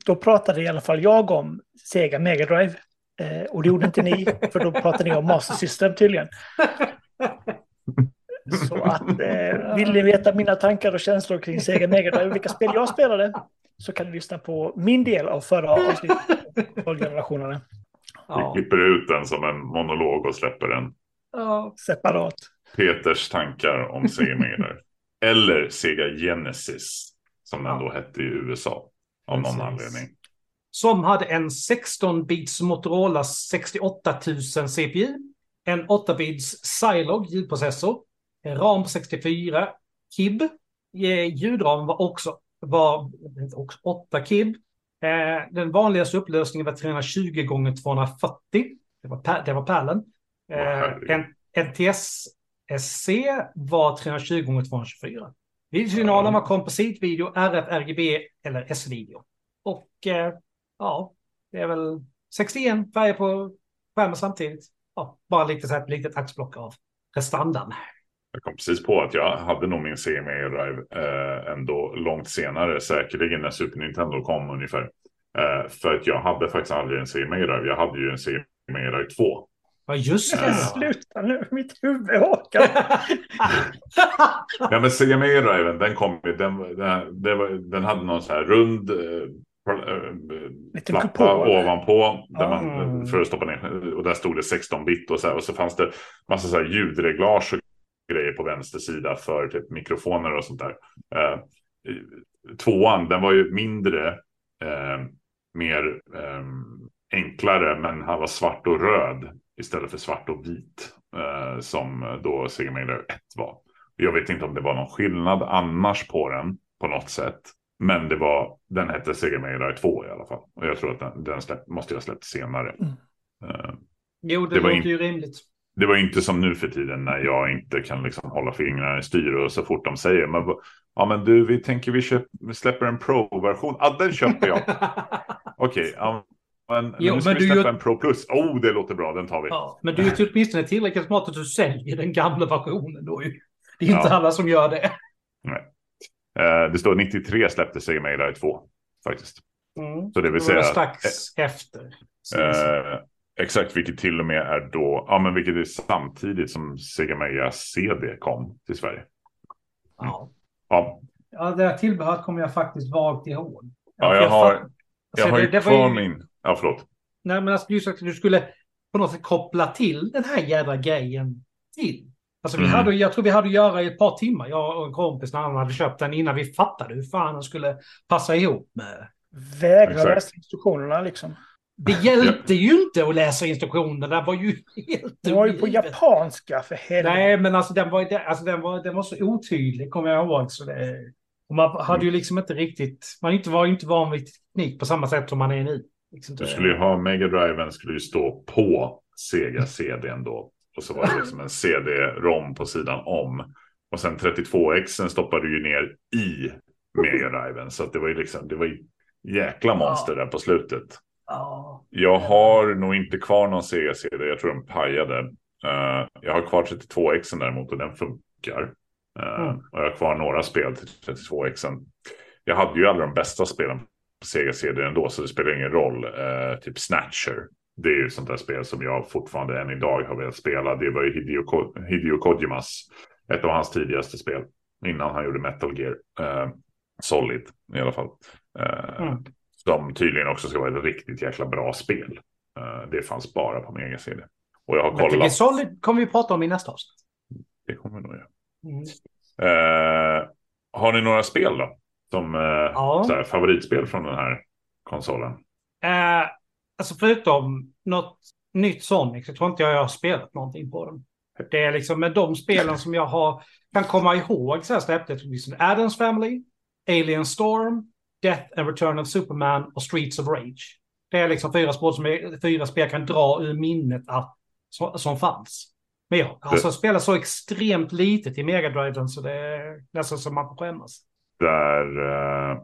[SPEAKER 3] då pratade i alla fall jag om Sega Mega Drive. Eh, och det gjorde inte ni, för då pratade ni om Master System tydligen. Så att eh, vill ni veta mina tankar och känslor kring Sega Mega Drive och vilka spel jag spelade så kan ni lyssna på min del av förra avsnittet, generationerna.
[SPEAKER 2] Ja. Vi klipper ut den som en monolog och släpper den.
[SPEAKER 3] Ja, separat.
[SPEAKER 2] Peters tankar om Sega Mega Drive. Eller Sega Genesis, som den då hette i USA. Av någon anledning.
[SPEAKER 1] Som hade en 16-bits Motorola 68 000 CPU, en 8-bits Zilog ljudprocessor, en RAM på 64, KIB. Eh, ljudramen var också, var, inte också 8 KIB. Eh, den vanligaste upplösningen var 320 gånger 240. Det var, det var pärlen. Eh, en, NTSC var 320 gånger 224. Videosignalen var kompositvideo, RF, RGB eller S-video. Och eh, ja, det är väl 61 färger på skärmen samtidigt. Ja, bara lite så här ett litet axplock av prestandan.
[SPEAKER 2] Jag kom precis på att jag hade nog min CME Drive eh, ändå långt senare, säkerligen när Super Nintendo kom ungefär. Eh, för att jag hade faktiskt aldrig en CME Drive, jag hade ju en CME Drive 2.
[SPEAKER 1] Ja, just det.
[SPEAKER 3] Ja. Sluta nu, mitt huvud åker.
[SPEAKER 2] ja, men CME Driven, den kom ju, den, den, den, hade någon så här rund eh, flappa ovanpå där man, mm. för att stoppa ner. Och där stod det 16 bit och så här. Och så fanns det massa så här ljudreglage och grejer på vänster sida för typ mikrofoner och sånt där. Eh, tvåan, den var ju mindre, eh, mer eh, enklare, men han var svart och röd istället för svart och vit eh, som då Sega Mega 1 var. Jag vet inte om det var någon skillnad annars på den på något sätt. Men det var, den hette Sega Mega Drive 2 i alla fall. Och jag tror att den, den släpp, måste jag ha släppt senare. Mm.
[SPEAKER 1] Uh, jo, det, det låter in, ju rimligt.
[SPEAKER 2] Det var inte som nu för tiden när jag inte kan liksom hålla fingrarna i styr och så fort de säger men, ja men du vi tänker vi, köp, vi släpper en Pro-version. Ja den köper jag. Okej, okay, ja, men jo, nu ska men vi släppa ju... en Pro Plus. Oh det låter bra, den tar vi.
[SPEAKER 1] Ja, men du är ju åtminstone tillräckligt smart att du säljer den gamla versionen då ju. Det är inte ja. alla som gör det.
[SPEAKER 2] Nej. Eh, det står 93 släppte Sega Mega Drive 2 faktiskt.
[SPEAKER 1] Mm. Så det vill säga. strax eh, efter.
[SPEAKER 2] Eh, exakt, vilket till och med är då, ja men vilket är samtidigt som Sega Mega CD kom till Sverige. Mm.
[SPEAKER 1] Ja.
[SPEAKER 2] Ja.
[SPEAKER 1] Ja, det här tillbehöret kommer jag faktiskt vagt ihåg.
[SPEAKER 2] Ja, jag, har, jag, jag har ju kvar min, ja förlåt.
[SPEAKER 1] Nej men alltså, just att du skulle på något sätt koppla till den här jädra grejen till. Alltså vi mm. hade, jag tror vi hade att göra i ett par timmar, jag och en kompis när han hade köpt den innan vi fattade hur fan den skulle passa ihop med.
[SPEAKER 3] Vägra läsa instruktionerna liksom.
[SPEAKER 1] Det hjälpte ju inte att läsa instruktionerna, det var ju helt
[SPEAKER 3] Det var ju på japanska för helvete.
[SPEAKER 1] Nej, men alltså den var, alltså, den var, den var så otydlig, kommer jag ihåg. Så det, och man hade ju liksom inte riktigt, man var ju inte van vid teknik på samma sätt som man är nu. Liksom
[SPEAKER 2] du skulle ju ha Mega Driven skulle ju stå på Sega CD då Och så var det liksom en CD-ROM på sidan om. Och sen 32X stoppade du ju ner i Mega Driven. Så det var ju liksom, det var ju jäkla monster där på slutet.
[SPEAKER 1] Ja.
[SPEAKER 2] Jag har nog inte kvar någon Sega-CD, jag tror den pajade. Uh, jag har kvar 32X däremot och den funkar. Uh,
[SPEAKER 1] Mm.
[SPEAKER 2] Och jag har kvar några spel till 32X. Jag hade ju alla de bästa spelen på Sega-CD ändå, så det spelar ingen roll. Uh, typ Snatcher. Det är ju sånt där spel som jag fortfarande än idag har velat spela. Det var ju Hideo, Ko Hideo Kojimas, ett av hans tidigaste spel. Innan han gjorde Metal Gear. Uh, Solid i alla fall. Uh,
[SPEAKER 1] Mm.
[SPEAKER 2] Som tydligen också ska vara ett riktigt jäkla bra spel. Uh, det fanns bara på Mega CD. Och jag har
[SPEAKER 1] Metal
[SPEAKER 2] kollat.
[SPEAKER 1] Solid kommer vi prata om i nästa avsnitt.
[SPEAKER 2] Det kommer nog göra.
[SPEAKER 1] Mm.
[SPEAKER 2] Eh, har ni några spel då? Som eh,
[SPEAKER 1] Ja.
[SPEAKER 2] här, favoritspel från den här konsolen?
[SPEAKER 1] Eh, alltså förutom något nytt Sonic så tror inte jag jag har spelat någonting på den. Det är liksom med de spelen som jag har, kan komma ihåg så här släppte liksom Addams Family, Alien Storm, Death and Return of Superman och Streets of Rage. Det är liksom fyra spel som jag, fyra spel jag kan dra ur minnet att, som, som fanns. Men jag alltså spelat så extremt lite till Mega Driven så det är nästan som man får skämmas.
[SPEAKER 2] Där eh,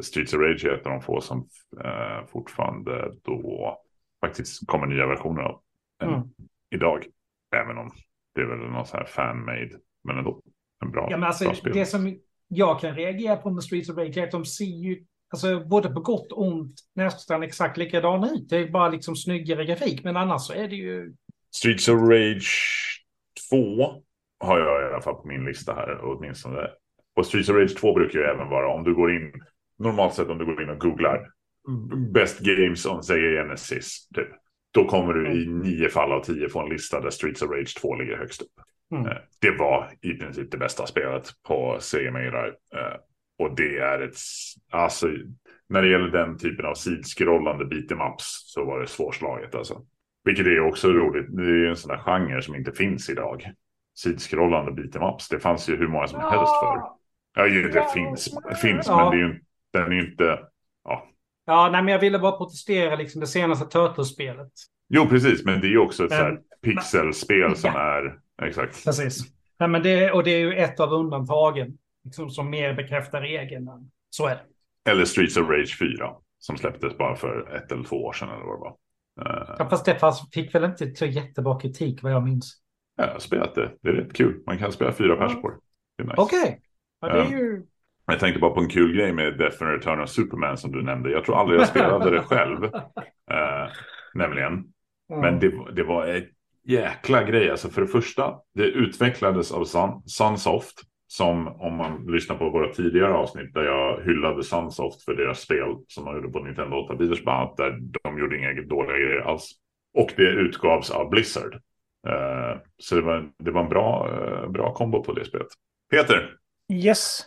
[SPEAKER 2] Streets of Rage är ett av de få som eh, fortfarande då faktiskt kommer nya versioner av.
[SPEAKER 1] Mm.
[SPEAKER 2] Idag. Även om det är väl någon sån här fan-made. Men ändå en bra,
[SPEAKER 1] Ja, men alltså,
[SPEAKER 2] bra spel.
[SPEAKER 1] det som jag kan reagera på med Streets of Rage är att de ser ju, alltså både på gott och ont, nästan exakt likadana ut. Det är bara liksom snyggare grafik, men annars så är det ju...
[SPEAKER 2] Streets of Rage 2 har jag i alla fall på min lista här åtminstone. Och Streets of Rage 2 brukar ju även vara om du går in, normalt sett om du går in och googlar Best Games on Sega Genesis, typ. Då kommer du i nio fall av tio få en lista där Streets of Rage 2 ligger högst upp.
[SPEAKER 1] Mm.
[SPEAKER 2] Eh, Det var i princip det bästa spelet på Sega Mega. Eh, Och det är ett, alltså när det gäller den typen av sidskrollande beat'em ups så var det svårslaget alltså. Vilket är också roligt, det är ju en sån där genre som inte finns idag. Sidskrollande beat'em ups, det fanns ju hur många som helst förr. Ja, ju, det finns, det finns
[SPEAKER 1] Ja.
[SPEAKER 2] men det är ju, den är ju inte, ja.
[SPEAKER 1] Ja, nej, men jag ville bara protestera liksom det senaste Turtles-spelet.
[SPEAKER 2] Jo, precis, men det är ju också ett
[SPEAKER 1] Men-
[SPEAKER 2] så här pixelspel som
[SPEAKER 1] Ja.
[SPEAKER 2] är, exakt.
[SPEAKER 1] Precis. Nej, men det, och det är ju ett av undantagen liksom, som mer bekräftar regeln. Så är det.
[SPEAKER 2] Eller Streets of Rage 4, som släpptes bara för ett eller två år sedan eller vad det var. Eh,
[SPEAKER 1] Ja, fast det fast fick väl inte så jättebra kritik vad jag minns.
[SPEAKER 2] Jag har spelat det. Det är rätt kul. Man kan spela fyra pers på det. Nice.
[SPEAKER 1] Okej. Ja, det är
[SPEAKER 2] Ja.
[SPEAKER 1] ju...
[SPEAKER 2] Jag tänkte bara på en kul grej med Death and Return of Superman som du nämnde. Jag tror aldrig jag spelade det själv. Eh, nämligen. Men det, det var en jäkla grej. Alltså för det första, det utvecklades av Sun, Sunsoft. Som om man lyssnar på våra tidigare avsnitt där jag hyllade Sunsoft för deras spel som de gjorde på Nintendo 8-bitars bland annat. Där de gjorde inga dåliga grejer alls. Och det utgavs av Blizzard. Eh, så det var, det var en bra, eh, bra kombo på det spelet. Peter,
[SPEAKER 3] Yes.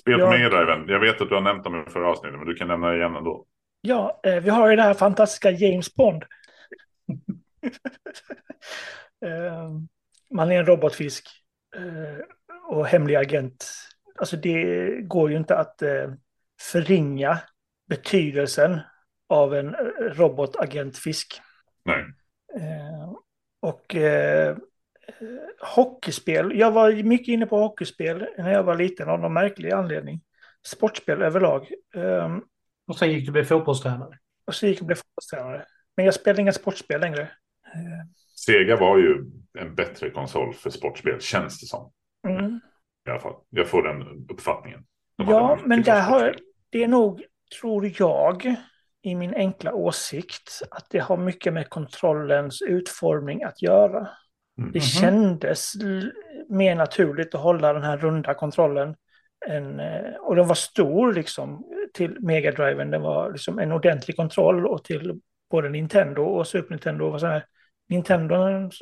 [SPEAKER 2] spel på. Mega Driven. Jag vet att du har nämnt dem i förra avsnittet men du kan nämna det igen ändå.
[SPEAKER 3] Ja, eh, vi har ju det här fantastiska James Bond. Eh, Man är en robotfisk eh, och hemlig agent. Alltså det går ju inte att eh, förringa betydelsen av en robotagentfisk.
[SPEAKER 2] Nej.
[SPEAKER 3] Eh, Och hockeyspel. Jag var mycket inne på hockeyspel när jag var liten av någon märklig anledning. Sportspel överlag. Eh,
[SPEAKER 1] Och sen gick du bli fotbollstränare.
[SPEAKER 3] Och så gick jag och blev fotbollstränare. Men jag spelar inga sportspel längre.
[SPEAKER 2] Sega var ju en bättre konsol för sportspel, känns det som.
[SPEAKER 3] Mm.
[SPEAKER 2] I alla fall. Jag får den uppfattningen. De
[SPEAKER 3] Ja, men där har det är nog, tror jag, i min enkla åsikt, att det har mycket med kontrollens utformning att göra. Det
[SPEAKER 1] Mhm.
[SPEAKER 3] kändes mer naturligt att hålla den här runda kontrollen. Än, eh, och den var stor liksom till Mega Driven. Den var liksom en ordentlig kontroll och till både Nintendo och Super Nintendo. Och så här. Nintendo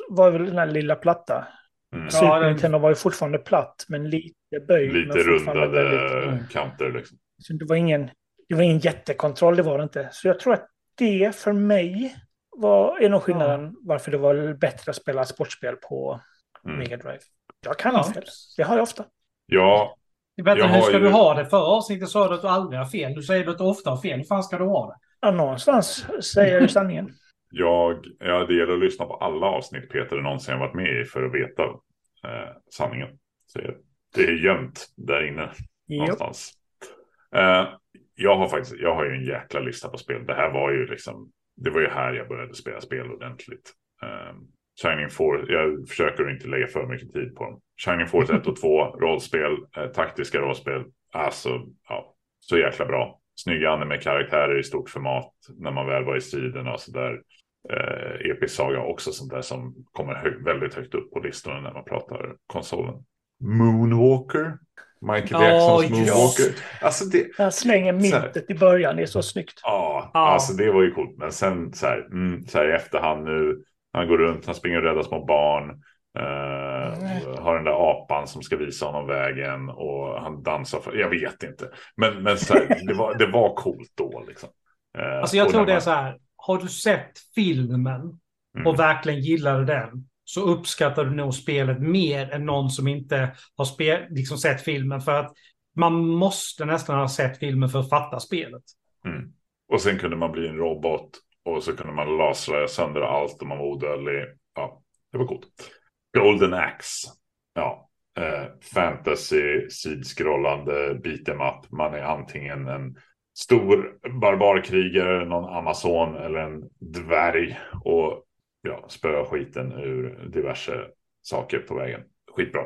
[SPEAKER 3] var väl den här lilla platta.
[SPEAKER 2] Mm.
[SPEAKER 1] Ja,
[SPEAKER 3] Super
[SPEAKER 1] den-
[SPEAKER 3] Nintendo var ju fortfarande platt, men lite böjd.
[SPEAKER 2] Lite rundade
[SPEAKER 3] väldigt-
[SPEAKER 1] Mm.
[SPEAKER 2] kanter liksom.
[SPEAKER 3] Så det var ingen, det var ingen jättekontroll, det var det inte. Så jag tror att det för mig var är nog skillnaden varför det var bättre att spela sportspel på
[SPEAKER 2] Mm.
[SPEAKER 3] Mega Drive. Jag kan
[SPEAKER 1] Ja.
[SPEAKER 3] ha fel. Det har jag ofta.
[SPEAKER 2] Ja,
[SPEAKER 1] Vänta,
[SPEAKER 2] Jag
[SPEAKER 1] hur ska
[SPEAKER 2] ju-
[SPEAKER 1] du ha det? Förra avsnittet sa du att du aldrig har fel. Du säger att du ofta har fel. Hur fan ska du ha det?
[SPEAKER 3] Ja, någonstans säger ju sanningen.
[SPEAKER 2] Jag, ja, det gäller att lyssna på alla avsnitt Peter någonsin varit med i för att veta eh, sanningen. Så det är gömt där inne någonstans. Eh, jag har faktiskt, jag har ju en jäkla lista på spel. Det här var ju liksom, det var ju här jag började spela spel ordentligt. Eh, Shining Force, jag försöker inte lägga för mycket tid på dem. Shining Force 1 och 2, rollspel, eh, taktiska rollspel. Alltså, ja, så jäkla bra. Snygga anime-karaktärer i stort format när man väl var i striden och sådär. Eh, Epic Saga också sånt där som kommer hög, väldigt högt upp på listorna när man pratar konsolen. Moonwalker. Michael Jacksons
[SPEAKER 1] oh,
[SPEAKER 2] Moonwalker.
[SPEAKER 3] Alltså det, Han slänger myntet i början, det är så snyggt.
[SPEAKER 2] Ja, oh. alltså det var ju coolt. Men sen så här, mm, så här i efterhand nu. Han går runt, han springer och räddar små barn. Uh, mm. Har den där apan som ska visa honom vägen och han dansar. För, jag vet inte. Men, men så här, det, var, det var coolt då. Liksom.
[SPEAKER 1] Uh, alltså jag tror man... det är så här. Har du sett filmen mm. och verkligen gillade den så uppskattar du nog spelet mer än någon som inte har spel, liksom sett filmen. För att man måste nästan ha sett filmen för att fatta spelet.
[SPEAKER 2] Mm. Och sen kunde man bli en robot och så kunde man lasra sönder allt och man var odödlig. Ja, det var coolt. Golden Axe. Ja, eh, fantasy, sidskrollande, beat'em up. Man är antingen en stor barbarkrigare, någon amazon eller en dvärg. Och ja, spöa skiten ur diverse saker på vägen. Skitbra.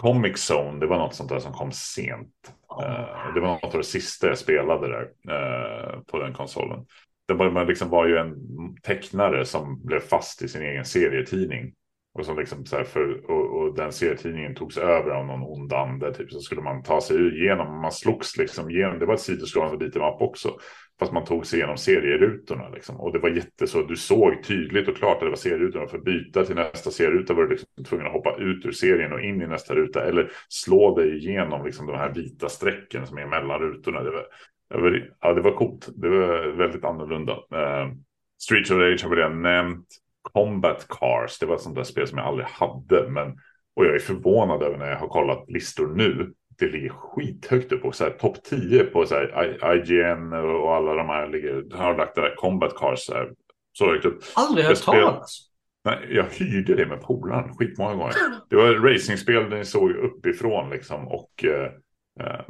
[SPEAKER 2] Comic Zone, det var något sånt där som kom sent. Uh, det var något av det sista jag spelade där uh, på den konsolen. Det var, man liksom var ju en tecknare som blev fast i sin egen serietidning. Och, som liksom så för, och, och, den serietidningen togs över av någon ond ande. Typ, så skulle man ta sig igenom. Man slogs liksom igenom. Det var ett sidoskrollande beat'em up också. Fast man tog sig igenom serierutorna. Liksom. Och det var jätteså. Du såg tydligt och klart att det var serierutorna. För att byta till nästa serieruta var du liksom tvungen att hoppa ut ur serien och in i nästa ruta. Eller slå dig igenom liksom, de här vita strecken som är mellan rutorna. Det var, det var, ja, det var coolt. Det var väldigt annorlunda. Uh, Streets of Rage har vi redan nämnt. Combat Cars, det var ett sånt där spel som jag aldrig hade. Men, och jag är förvånad över när jag har kollat listor nu det ligger skithögt upp och så här topp 10 på så här IGN och alla de här ligger, har lagt det där Combat Cars så, här, så högt upp.
[SPEAKER 1] Aldrig hört talas.
[SPEAKER 2] Nej, jag hyrde det med polaren skitmånga gånger. Det var racingspel där ni såg uppifrån liksom och eh, eh,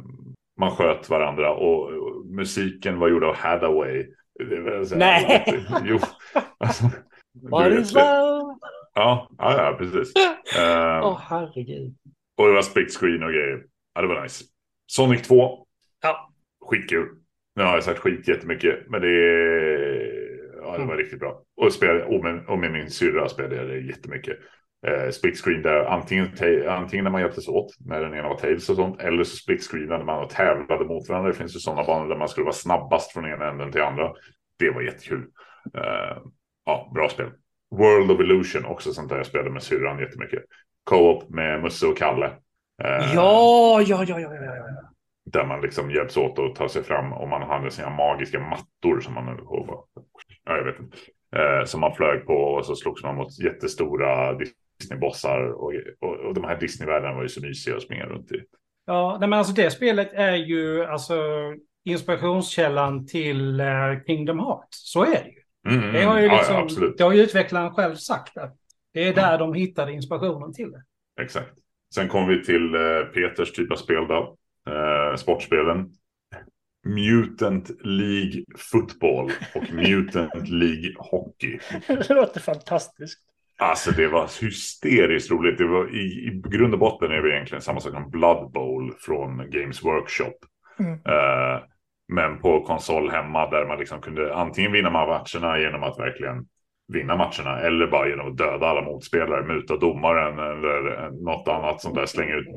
[SPEAKER 2] man sköt varandra och, och, musiken var gjord av Hathaway.
[SPEAKER 1] Nej!
[SPEAKER 2] jo. Alltså,
[SPEAKER 1] What is love?
[SPEAKER 2] Ja, ja, ja precis.
[SPEAKER 1] Åh um, oh, herregud.
[SPEAKER 2] Och det var split screen och grejer. Ja, det var nice. Sonic 2.
[SPEAKER 1] Ja.
[SPEAKER 2] Skitkul. Nu har jag sagt skit jättemycket, men det, ja, det var mm. riktigt bra. Och, spelade, och, med, och med min syrra spelade jag det jättemycket. Eh, split screen där antingen, antingen när man hjälptes åt när den ena var Tails och sånt. Eller så split screen när man tävlade mot varandra. Det finns ju sådana banor där man skulle vara snabbast från ena änden till andra. Det var jättekul. Eh, ja, bra spel. World of Illusion också sånt där jag spelade med syrran jättemycket. Co-op med Musse och Kalle.
[SPEAKER 1] Eh, ja, ja, ja, ja, ja, ja.
[SPEAKER 2] Där man liksom hjälps åt att ta sig fram och man hade sina magiska mattor som man höll på Ja, jag vet inte. Eh, som man flög på och så slogs man mot jättestora Disney-bossar och, och, och de här Disney-världarna var ju så mysiga att springa runt i.
[SPEAKER 1] Ja, nej, men alltså det spelet är ju alltså inspirationskällan till uh, Kingdom Hearts. Så är det ju. Mm, det har ju liksom, ja, det har ju utvecklaren själv sagt att det är där mm. de hittade inspirationen till det.
[SPEAKER 2] Exakt. Sen kom vi till eh, Peters typ av spel då. Eh, sportspelen. Mutant League Football och Mutant League Hockey.
[SPEAKER 3] Det låter fantastiskt.
[SPEAKER 2] Alltså det var hysteriskt roligt. Det var i, i grund och botten är det egentligen samma sak som Blood Bowl från Games Workshop. Mm. Uh, men på konsol hemma där man liksom kunde antingen vinna matcherna genom att verkligen vinna matcherna eller bara genom att döda alla motspelare, muta domaren eller något annat sånt där, slänga ut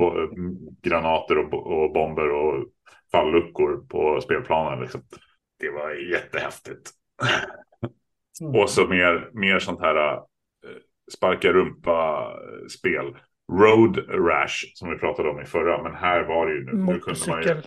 [SPEAKER 2] granater och, och bomber och falluckor på spelplanen. Liksom. Det var jättehäftigt. Mm. och så mer, mer sånt här äh, sparka rumpa-spel. Road Rash som vi pratade om i förra, men här var det ju nu. nu kunde man ju,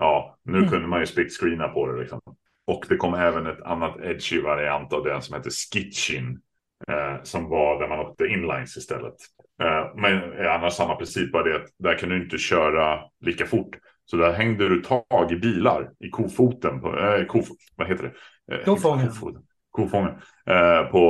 [SPEAKER 2] ja, nu mm. kunde man ju split screena på det liksom. Och det kom även ett annat edgy variant av den som heter Skitchin. Eh, som var där man åkte inlines istället. Eh, men annars samma princip var det att där kan du inte köra lika fort. Så där hängde du tag i bilar i kofoten. På, eh, kof vad heter det?
[SPEAKER 1] Eh, Kofången.
[SPEAKER 2] kofångel eh, på,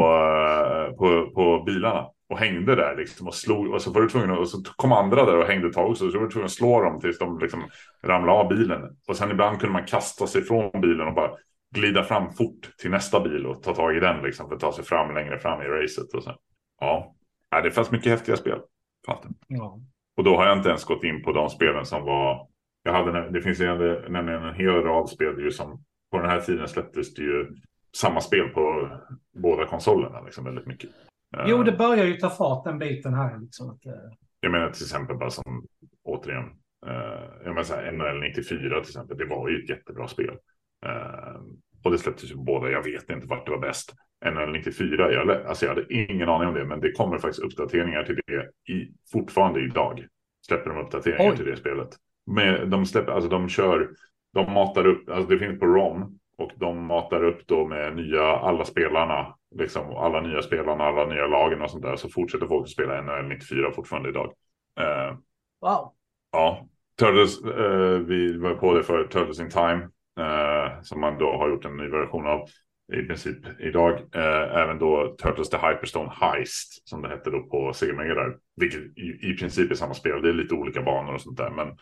[SPEAKER 2] eh, på, på bilarna. Och hängde där liksom och slog. Och så var du tvungen och så kom andra där och hängde tag också. Så var du tvungen att slå dem tills de liksom ramlade av bilen. Och sen ibland kunde man kasta sig från bilen och bara glida fram fort till nästa bil och ta tag i den liksom för att ta sig fram längre fram i racet. Och så. Ja, ja det fanns mycket häftiga spel.
[SPEAKER 1] Ja.
[SPEAKER 2] Och då har jag inte ens gått in på de spelen som var. Jag hade, det finns ju nämligen en hel rad spel ju som på den här tiden släpptes det ju samma spel på båda konsolerna liksom väldigt mycket.
[SPEAKER 1] Jo, det
[SPEAKER 2] Eh,
[SPEAKER 1] börjar ju ta fart den biten här. Liksom, att, eh,
[SPEAKER 2] Jag menar till exempel bara som återigen. Uh, jag menar så här, NHL 94 till exempel. Det var ju ett jättebra spel. Eh, och det släpptes ju båda. Jag vet inte vart det var bäst. NHL 94. Jag, alltså jag hade ingen aning om det. Men det kommer faktiskt uppdateringar till det i, fortfarande idag. Släpper de uppdateringar
[SPEAKER 1] Oj.
[SPEAKER 2] till det spelet. Med, de släpper, alltså de kör. De matar upp. Alltså det finns på ROM. Och de matar upp då med nya, alla spelarna, liksom alla nya spelarna, alla nya lagen och sånt där. Så fortsätter folk att spela NHL 94 fortfarande idag. Eh,
[SPEAKER 1] wow.
[SPEAKER 2] ja, Turtles, eh, vi var på det för Turtles in Time. Eh, som man då har gjort en ny version av i princip idag. Även då Turtles the Hyperstone Heist som det hette då på Sega Mega Drive. Vilket i, i princip är samma spel. Det är lite olika banor och sånt där. Men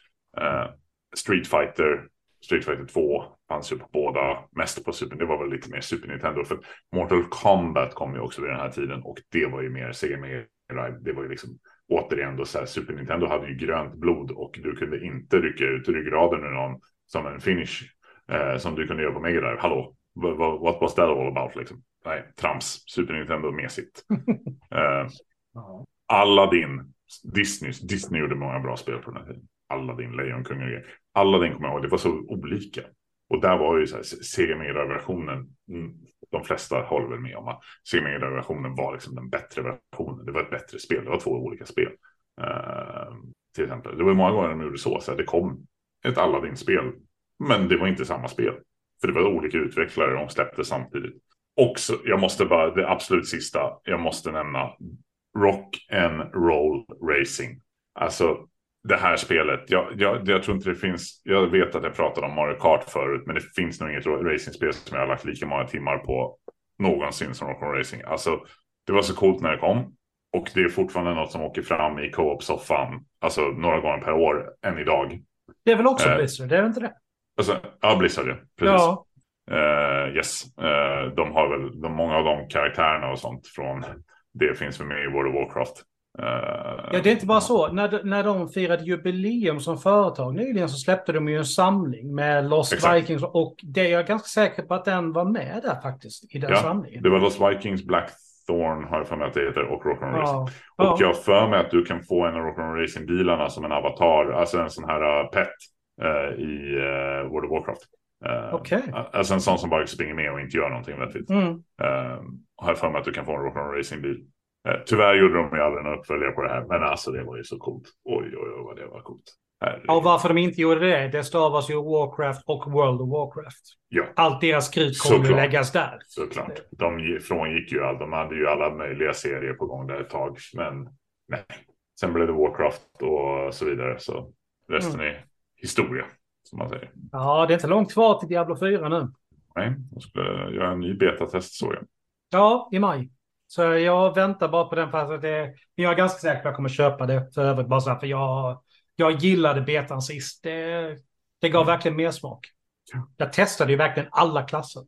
[SPEAKER 2] Street Fighter, Street Fighter 2 fanns ju på båda. Mest på Super, det var väl lite mer Super Nintendo. För Mortal Kombat kom ju också vid den här tiden. Och det var ju mer Sega Mega Drive. Det var ju liksom återigen då så här, Super Nintendo hade ju grönt blod. Och du kunde inte rycka ut ryggraden ur någon som en finish. Eh, som du kunde göra på Mega Drive. Hallå, what, was that all about liksom? Nej, trams. Super Nintendo mesigt. eh. Aladdin, Disney, Disney gjorde många bra spel på den här tiden. Aladdin, Lejonkungen och grejer. Aladdin kommer jag ihåg, det var så olika. Och där var ju så här, Sega versionen. Mm, de flesta håller väl med om att Sega Mega Drive-versionen var liksom den bättre versionen. Det var ett bättre spel, det var två olika spel. Uh, till exempel, det var många gånger de gjorde så, så här, det kom ett Aladdin-spel, men det var inte samma spel. För det var olika utvecklare, de släppte samtidigt. Också, jag måste bara, det absolut sista, jag måste nämna Rock and Roll Racing. Alltså det här spelet, jag, jag, jag tror inte det finns, jag vet att jag pratade om Mario Kart förut, men det finns nog inget racingspel som jag har lagt lika många timmar på någonsin som Rock and Roll Racing. Alltså det var så coolt när det kom. Och det är fortfarande något som åker fram i co-op-soffan, alltså några gånger per år, än idag.
[SPEAKER 1] Det är väl också
[SPEAKER 2] Eh.
[SPEAKER 1] Blizzard, det är väl inte det?
[SPEAKER 2] Alltså, ja, Blizzard ja. Precis.
[SPEAKER 1] Ja.
[SPEAKER 2] Eh, yes, Eh, de har väl de, många av de karaktärerna och sånt från det finns med i World of Warcraft. Eh,
[SPEAKER 1] ja, det är inte bara så. När, när de firade jubileum som företag nyligen så släppte de ju en samling med Lost
[SPEAKER 2] Exakt.
[SPEAKER 1] Vikings och det är jag ganska säker på att den var med där faktiskt i den
[SPEAKER 2] Ja,
[SPEAKER 1] samlingen.
[SPEAKER 2] Det var Lost Vikings, Blackthorn har jag för mig att det heter och Rock'n'Roll Racing.
[SPEAKER 1] Ja.
[SPEAKER 2] Och jag har för mig att du kan få en av Rock'n'Roll Racing-bilarna som en avatar, alltså en sån här uh, pet eh, i uh, World of Warcraft. Eh,
[SPEAKER 1] Okej.
[SPEAKER 2] Alltså en sån som bara springer med och inte gör någonting vettigt.
[SPEAKER 1] Mm.
[SPEAKER 2] Uh, har jag för mig att du kan få en Rock'n'Roll Racing-bil. Eh, tyvärr gjorde de ju aldrig någon uppföljare på det här, men alltså det var ju så coolt. Oj, oj, oj vad det var coolt. Herregud.
[SPEAKER 1] Och varför de inte gjorde det, det stavas ju Warcraft och World of Warcraft.
[SPEAKER 2] Ja.
[SPEAKER 1] Allt deras krut kommer ju läggas där.
[SPEAKER 2] Såklart. De frångick ju allt. De hade ju alla möjliga serier på gång där ett tag. Men nej. Sen blev det Warcraft och så vidare. Så resten är historia. Som man säger.
[SPEAKER 1] Ja, det är inte långt kvar till Diablo 4 nu.
[SPEAKER 2] Nej, jag skulle göra en ny betatest såg jag.
[SPEAKER 1] Ja, i maj. Så jag väntar bara på den fast att det, men jag är ganska säker på att jag kommer köpa det för övrigt. Bara så här, för jag, jag gillade betan sist. Det, det gav verkligen mer smak. Jag testade ju verkligen alla klasser.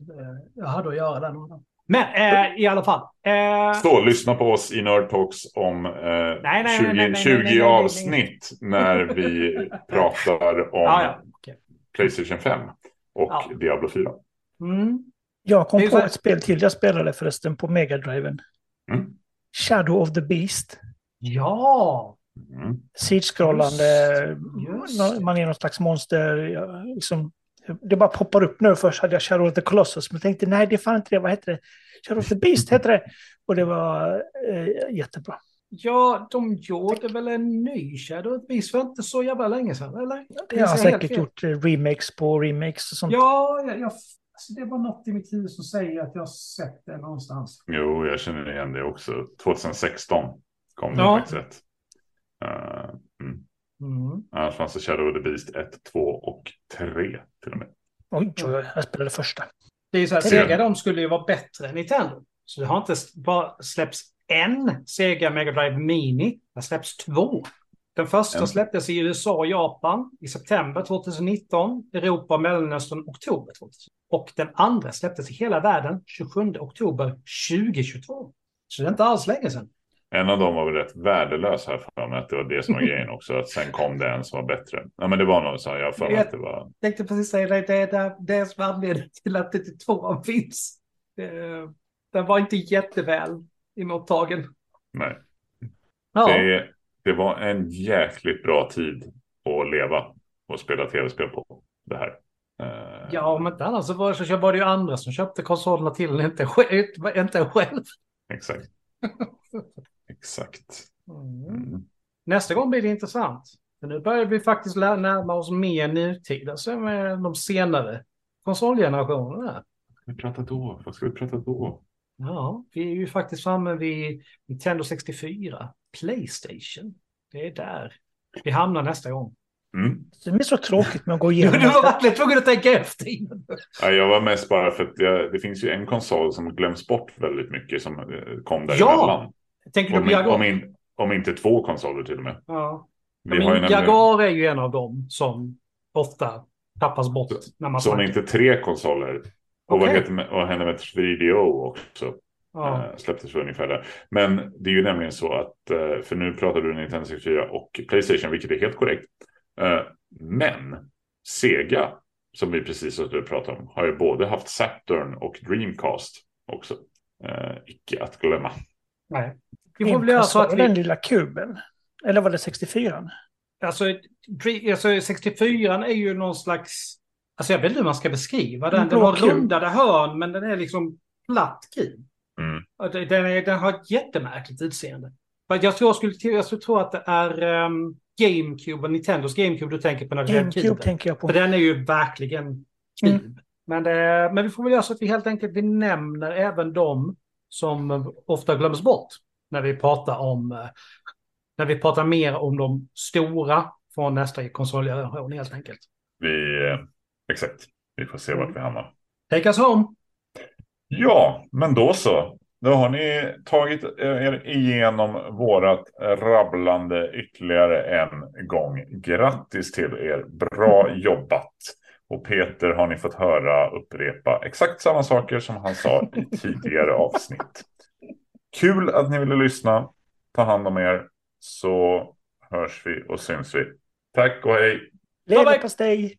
[SPEAKER 1] Eh, Jag hade att göra den. och den. Men eh, i alla fall. Eh,
[SPEAKER 2] Så lyssna på oss i Nerd Talks om eh,
[SPEAKER 1] nej, nej,
[SPEAKER 2] 20,
[SPEAKER 1] nej, nej, nej,
[SPEAKER 2] 20
[SPEAKER 1] nej, nej, nej.
[SPEAKER 2] avsnitt när vi pratar om
[SPEAKER 1] ja, ja, okej.
[SPEAKER 2] Playstation 5 och
[SPEAKER 1] Ja.
[SPEAKER 2] Diablo 4.
[SPEAKER 1] mm.
[SPEAKER 3] Jag kom på ett spel till jag spelade förresten på Mega Driven.
[SPEAKER 2] Mm.
[SPEAKER 3] Shadow of the Beast.
[SPEAKER 1] Ja,
[SPEAKER 2] Mm.
[SPEAKER 3] Sidskrollande. Man är någon slags monster. ja, Liksom, det bara poppar upp nu. Först hade jag Shadow of the Colossus. Men jag tänkte nej, det är fan inte det. Vad heter det? Shadow of the Beast heter det. Och det var eh, jättebra.
[SPEAKER 1] ja, de gjorde väl en ny Shadow of the Beast för inte så jävla länge sedan, eller?
[SPEAKER 3] Det har
[SPEAKER 1] jag helt
[SPEAKER 3] säkert gjort eh, remakes på remakes och sånt.
[SPEAKER 1] Ja, jag, jag, alltså det var något i mitt huvud som säger att jag har sett det någonstans.
[SPEAKER 2] Jo, jag känner igen det också. 2016 kom det
[SPEAKER 1] Ja.
[SPEAKER 2] faktiskt rätt. Eh, mm.
[SPEAKER 1] Mm.
[SPEAKER 2] Annars fanns det Shadow of the Beast 1, 2 och 3 till och med.
[SPEAKER 3] Oj, oj, oj, jag spelade första.
[SPEAKER 1] Det är ju så här, Sega de skulle ju vara bättre än Nintendo. Så det har inte bara släppts en Sega Mega Drive Mini. Det har släppts två. Den första släpptes i USA och Japan i september 2019. Europa och Mellanöstern oktober 2000. Och den andra släpptes i hela världen 27 oktober 2022. Så det är inte alls länge sedan.
[SPEAKER 2] En av dem var väl rätt värdelös här för mig. Att det var det som var grejen också. Att sen kom det en som var bättre. Ja, men det var nog så. Jag för mig att det var.
[SPEAKER 1] Jag tänkte precis säga det. Det är det, som är anledningen till att det tvåan finns. Eh, Den var inte jätteväl emottagen.
[SPEAKER 2] Nej.
[SPEAKER 1] Ja.
[SPEAKER 2] Det, det var en jäkligt bra tid att leva och spela tv-spel på. Det här. Eh,
[SPEAKER 1] Ja, om inte annars så var, så var det ju andra som köpte konsolerna till en, inte, inte själv.
[SPEAKER 2] Exakt. Exakt.
[SPEAKER 1] Mm.
[SPEAKER 2] Mm.
[SPEAKER 1] Nästa gång blir det intressant. För nu börjar vi faktiskt närma oss mer nutid, alltså med de senare konsolgenerationerna.
[SPEAKER 2] Vad ska vi prata då? Vad ska vi prata då?
[SPEAKER 1] Ja, vi är ju faktiskt framme vid Nintendo 64, Playstation. Det är där vi hamnar nästa gång.
[SPEAKER 2] Mm.
[SPEAKER 3] Det är så tråkigt med att gå
[SPEAKER 1] Du,
[SPEAKER 3] igenom
[SPEAKER 1] du var
[SPEAKER 3] det.
[SPEAKER 1] verkligen tvungen att tänka efter innan.
[SPEAKER 2] Ja, jag var mest bara för att jag, det finns ju en konsol som glöms bort väldigt mycket som eh, kom
[SPEAKER 1] Ja!
[SPEAKER 2] däremellan.
[SPEAKER 1] Tänker du
[SPEAKER 2] Om,
[SPEAKER 1] på Jaguar?
[SPEAKER 2] om, in, om inte två konsoler till och med.
[SPEAKER 1] Ja.
[SPEAKER 2] Vi
[SPEAKER 1] Men
[SPEAKER 2] har ju nämligen,
[SPEAKER 1] Jaguar är ju en av dem som ofta tappas bort när man
[SPEAKER 2] som
[SPEAKER 1] snackar.
[SPEAKER 2] inte tre konsoler. Och vad,
[SPEAKER 1] Okej.
[SPEAKER 2] heter, med- vad hände med 3DO också?
[SPEAKER 1] Ja.
[SPEAKER 2] Eh, släpptes för ungefär där. Men det är ju nämligen så att, eh, för nu pratar du Nintendo 64 och Playstation, vilket är helt korrekt. Eh, Men Sega, som vi precis har pratat om, har ju både haft Saturn och Dreamcast också. Icke att glömma.
[SPEAKER 1] Nej. Vi får väl göra så att
[SPEAKER 3] den
[SPEAKER 1] vi...
[SPEAKER 3] lilla kuben. Eller var det 64?
[SPEAKER 1] Alltså, alltså 64 är ju någon slags... Alltså jag vet inte hur man ska beskriva den.
[SPEAKER 3] En
[SPEAKER 1] Den har rundade hörn men den är liksom platt kub. Den, är, den har ett jättemärkligt utseende. Jag tror, jag skulle, jag skulle tro att det är um, GameCube och Nintendos GameCube du tänker på när du
[SPEAKER 3] GameCube tänker jag på.
[SPEAKER 1] För den är ju verkligen kub.
[SPEAKER 3] Mm.
[SPEAKER 1] Men, det, men vi får väl göra så att vi helt enkelt vi nämner även de som ofta glöms bort när vi pratar om eh, när vi pratar mer om de stora från nästa konsolgeneration helt enkelt.
[SPEAKER 2] Vi, eh, exakt, vi får se vart vi hamnar.
[SPEAKER 1] Take us home!
[SPEAKER 2] Ja, men då så. Då har ni tagit er igenom vårat rabblande ytterligare en gång. Grattis till er. Bra jobbat. Och Peter har ni fått höra upprepa exakt samma saker som han sa i tidigare avsnitt. Kul att ni ville lyssna. Ta hand om er. Så hörs vi och syns vi. Tack och hej.
[SPEAKER 3] Leverpastej!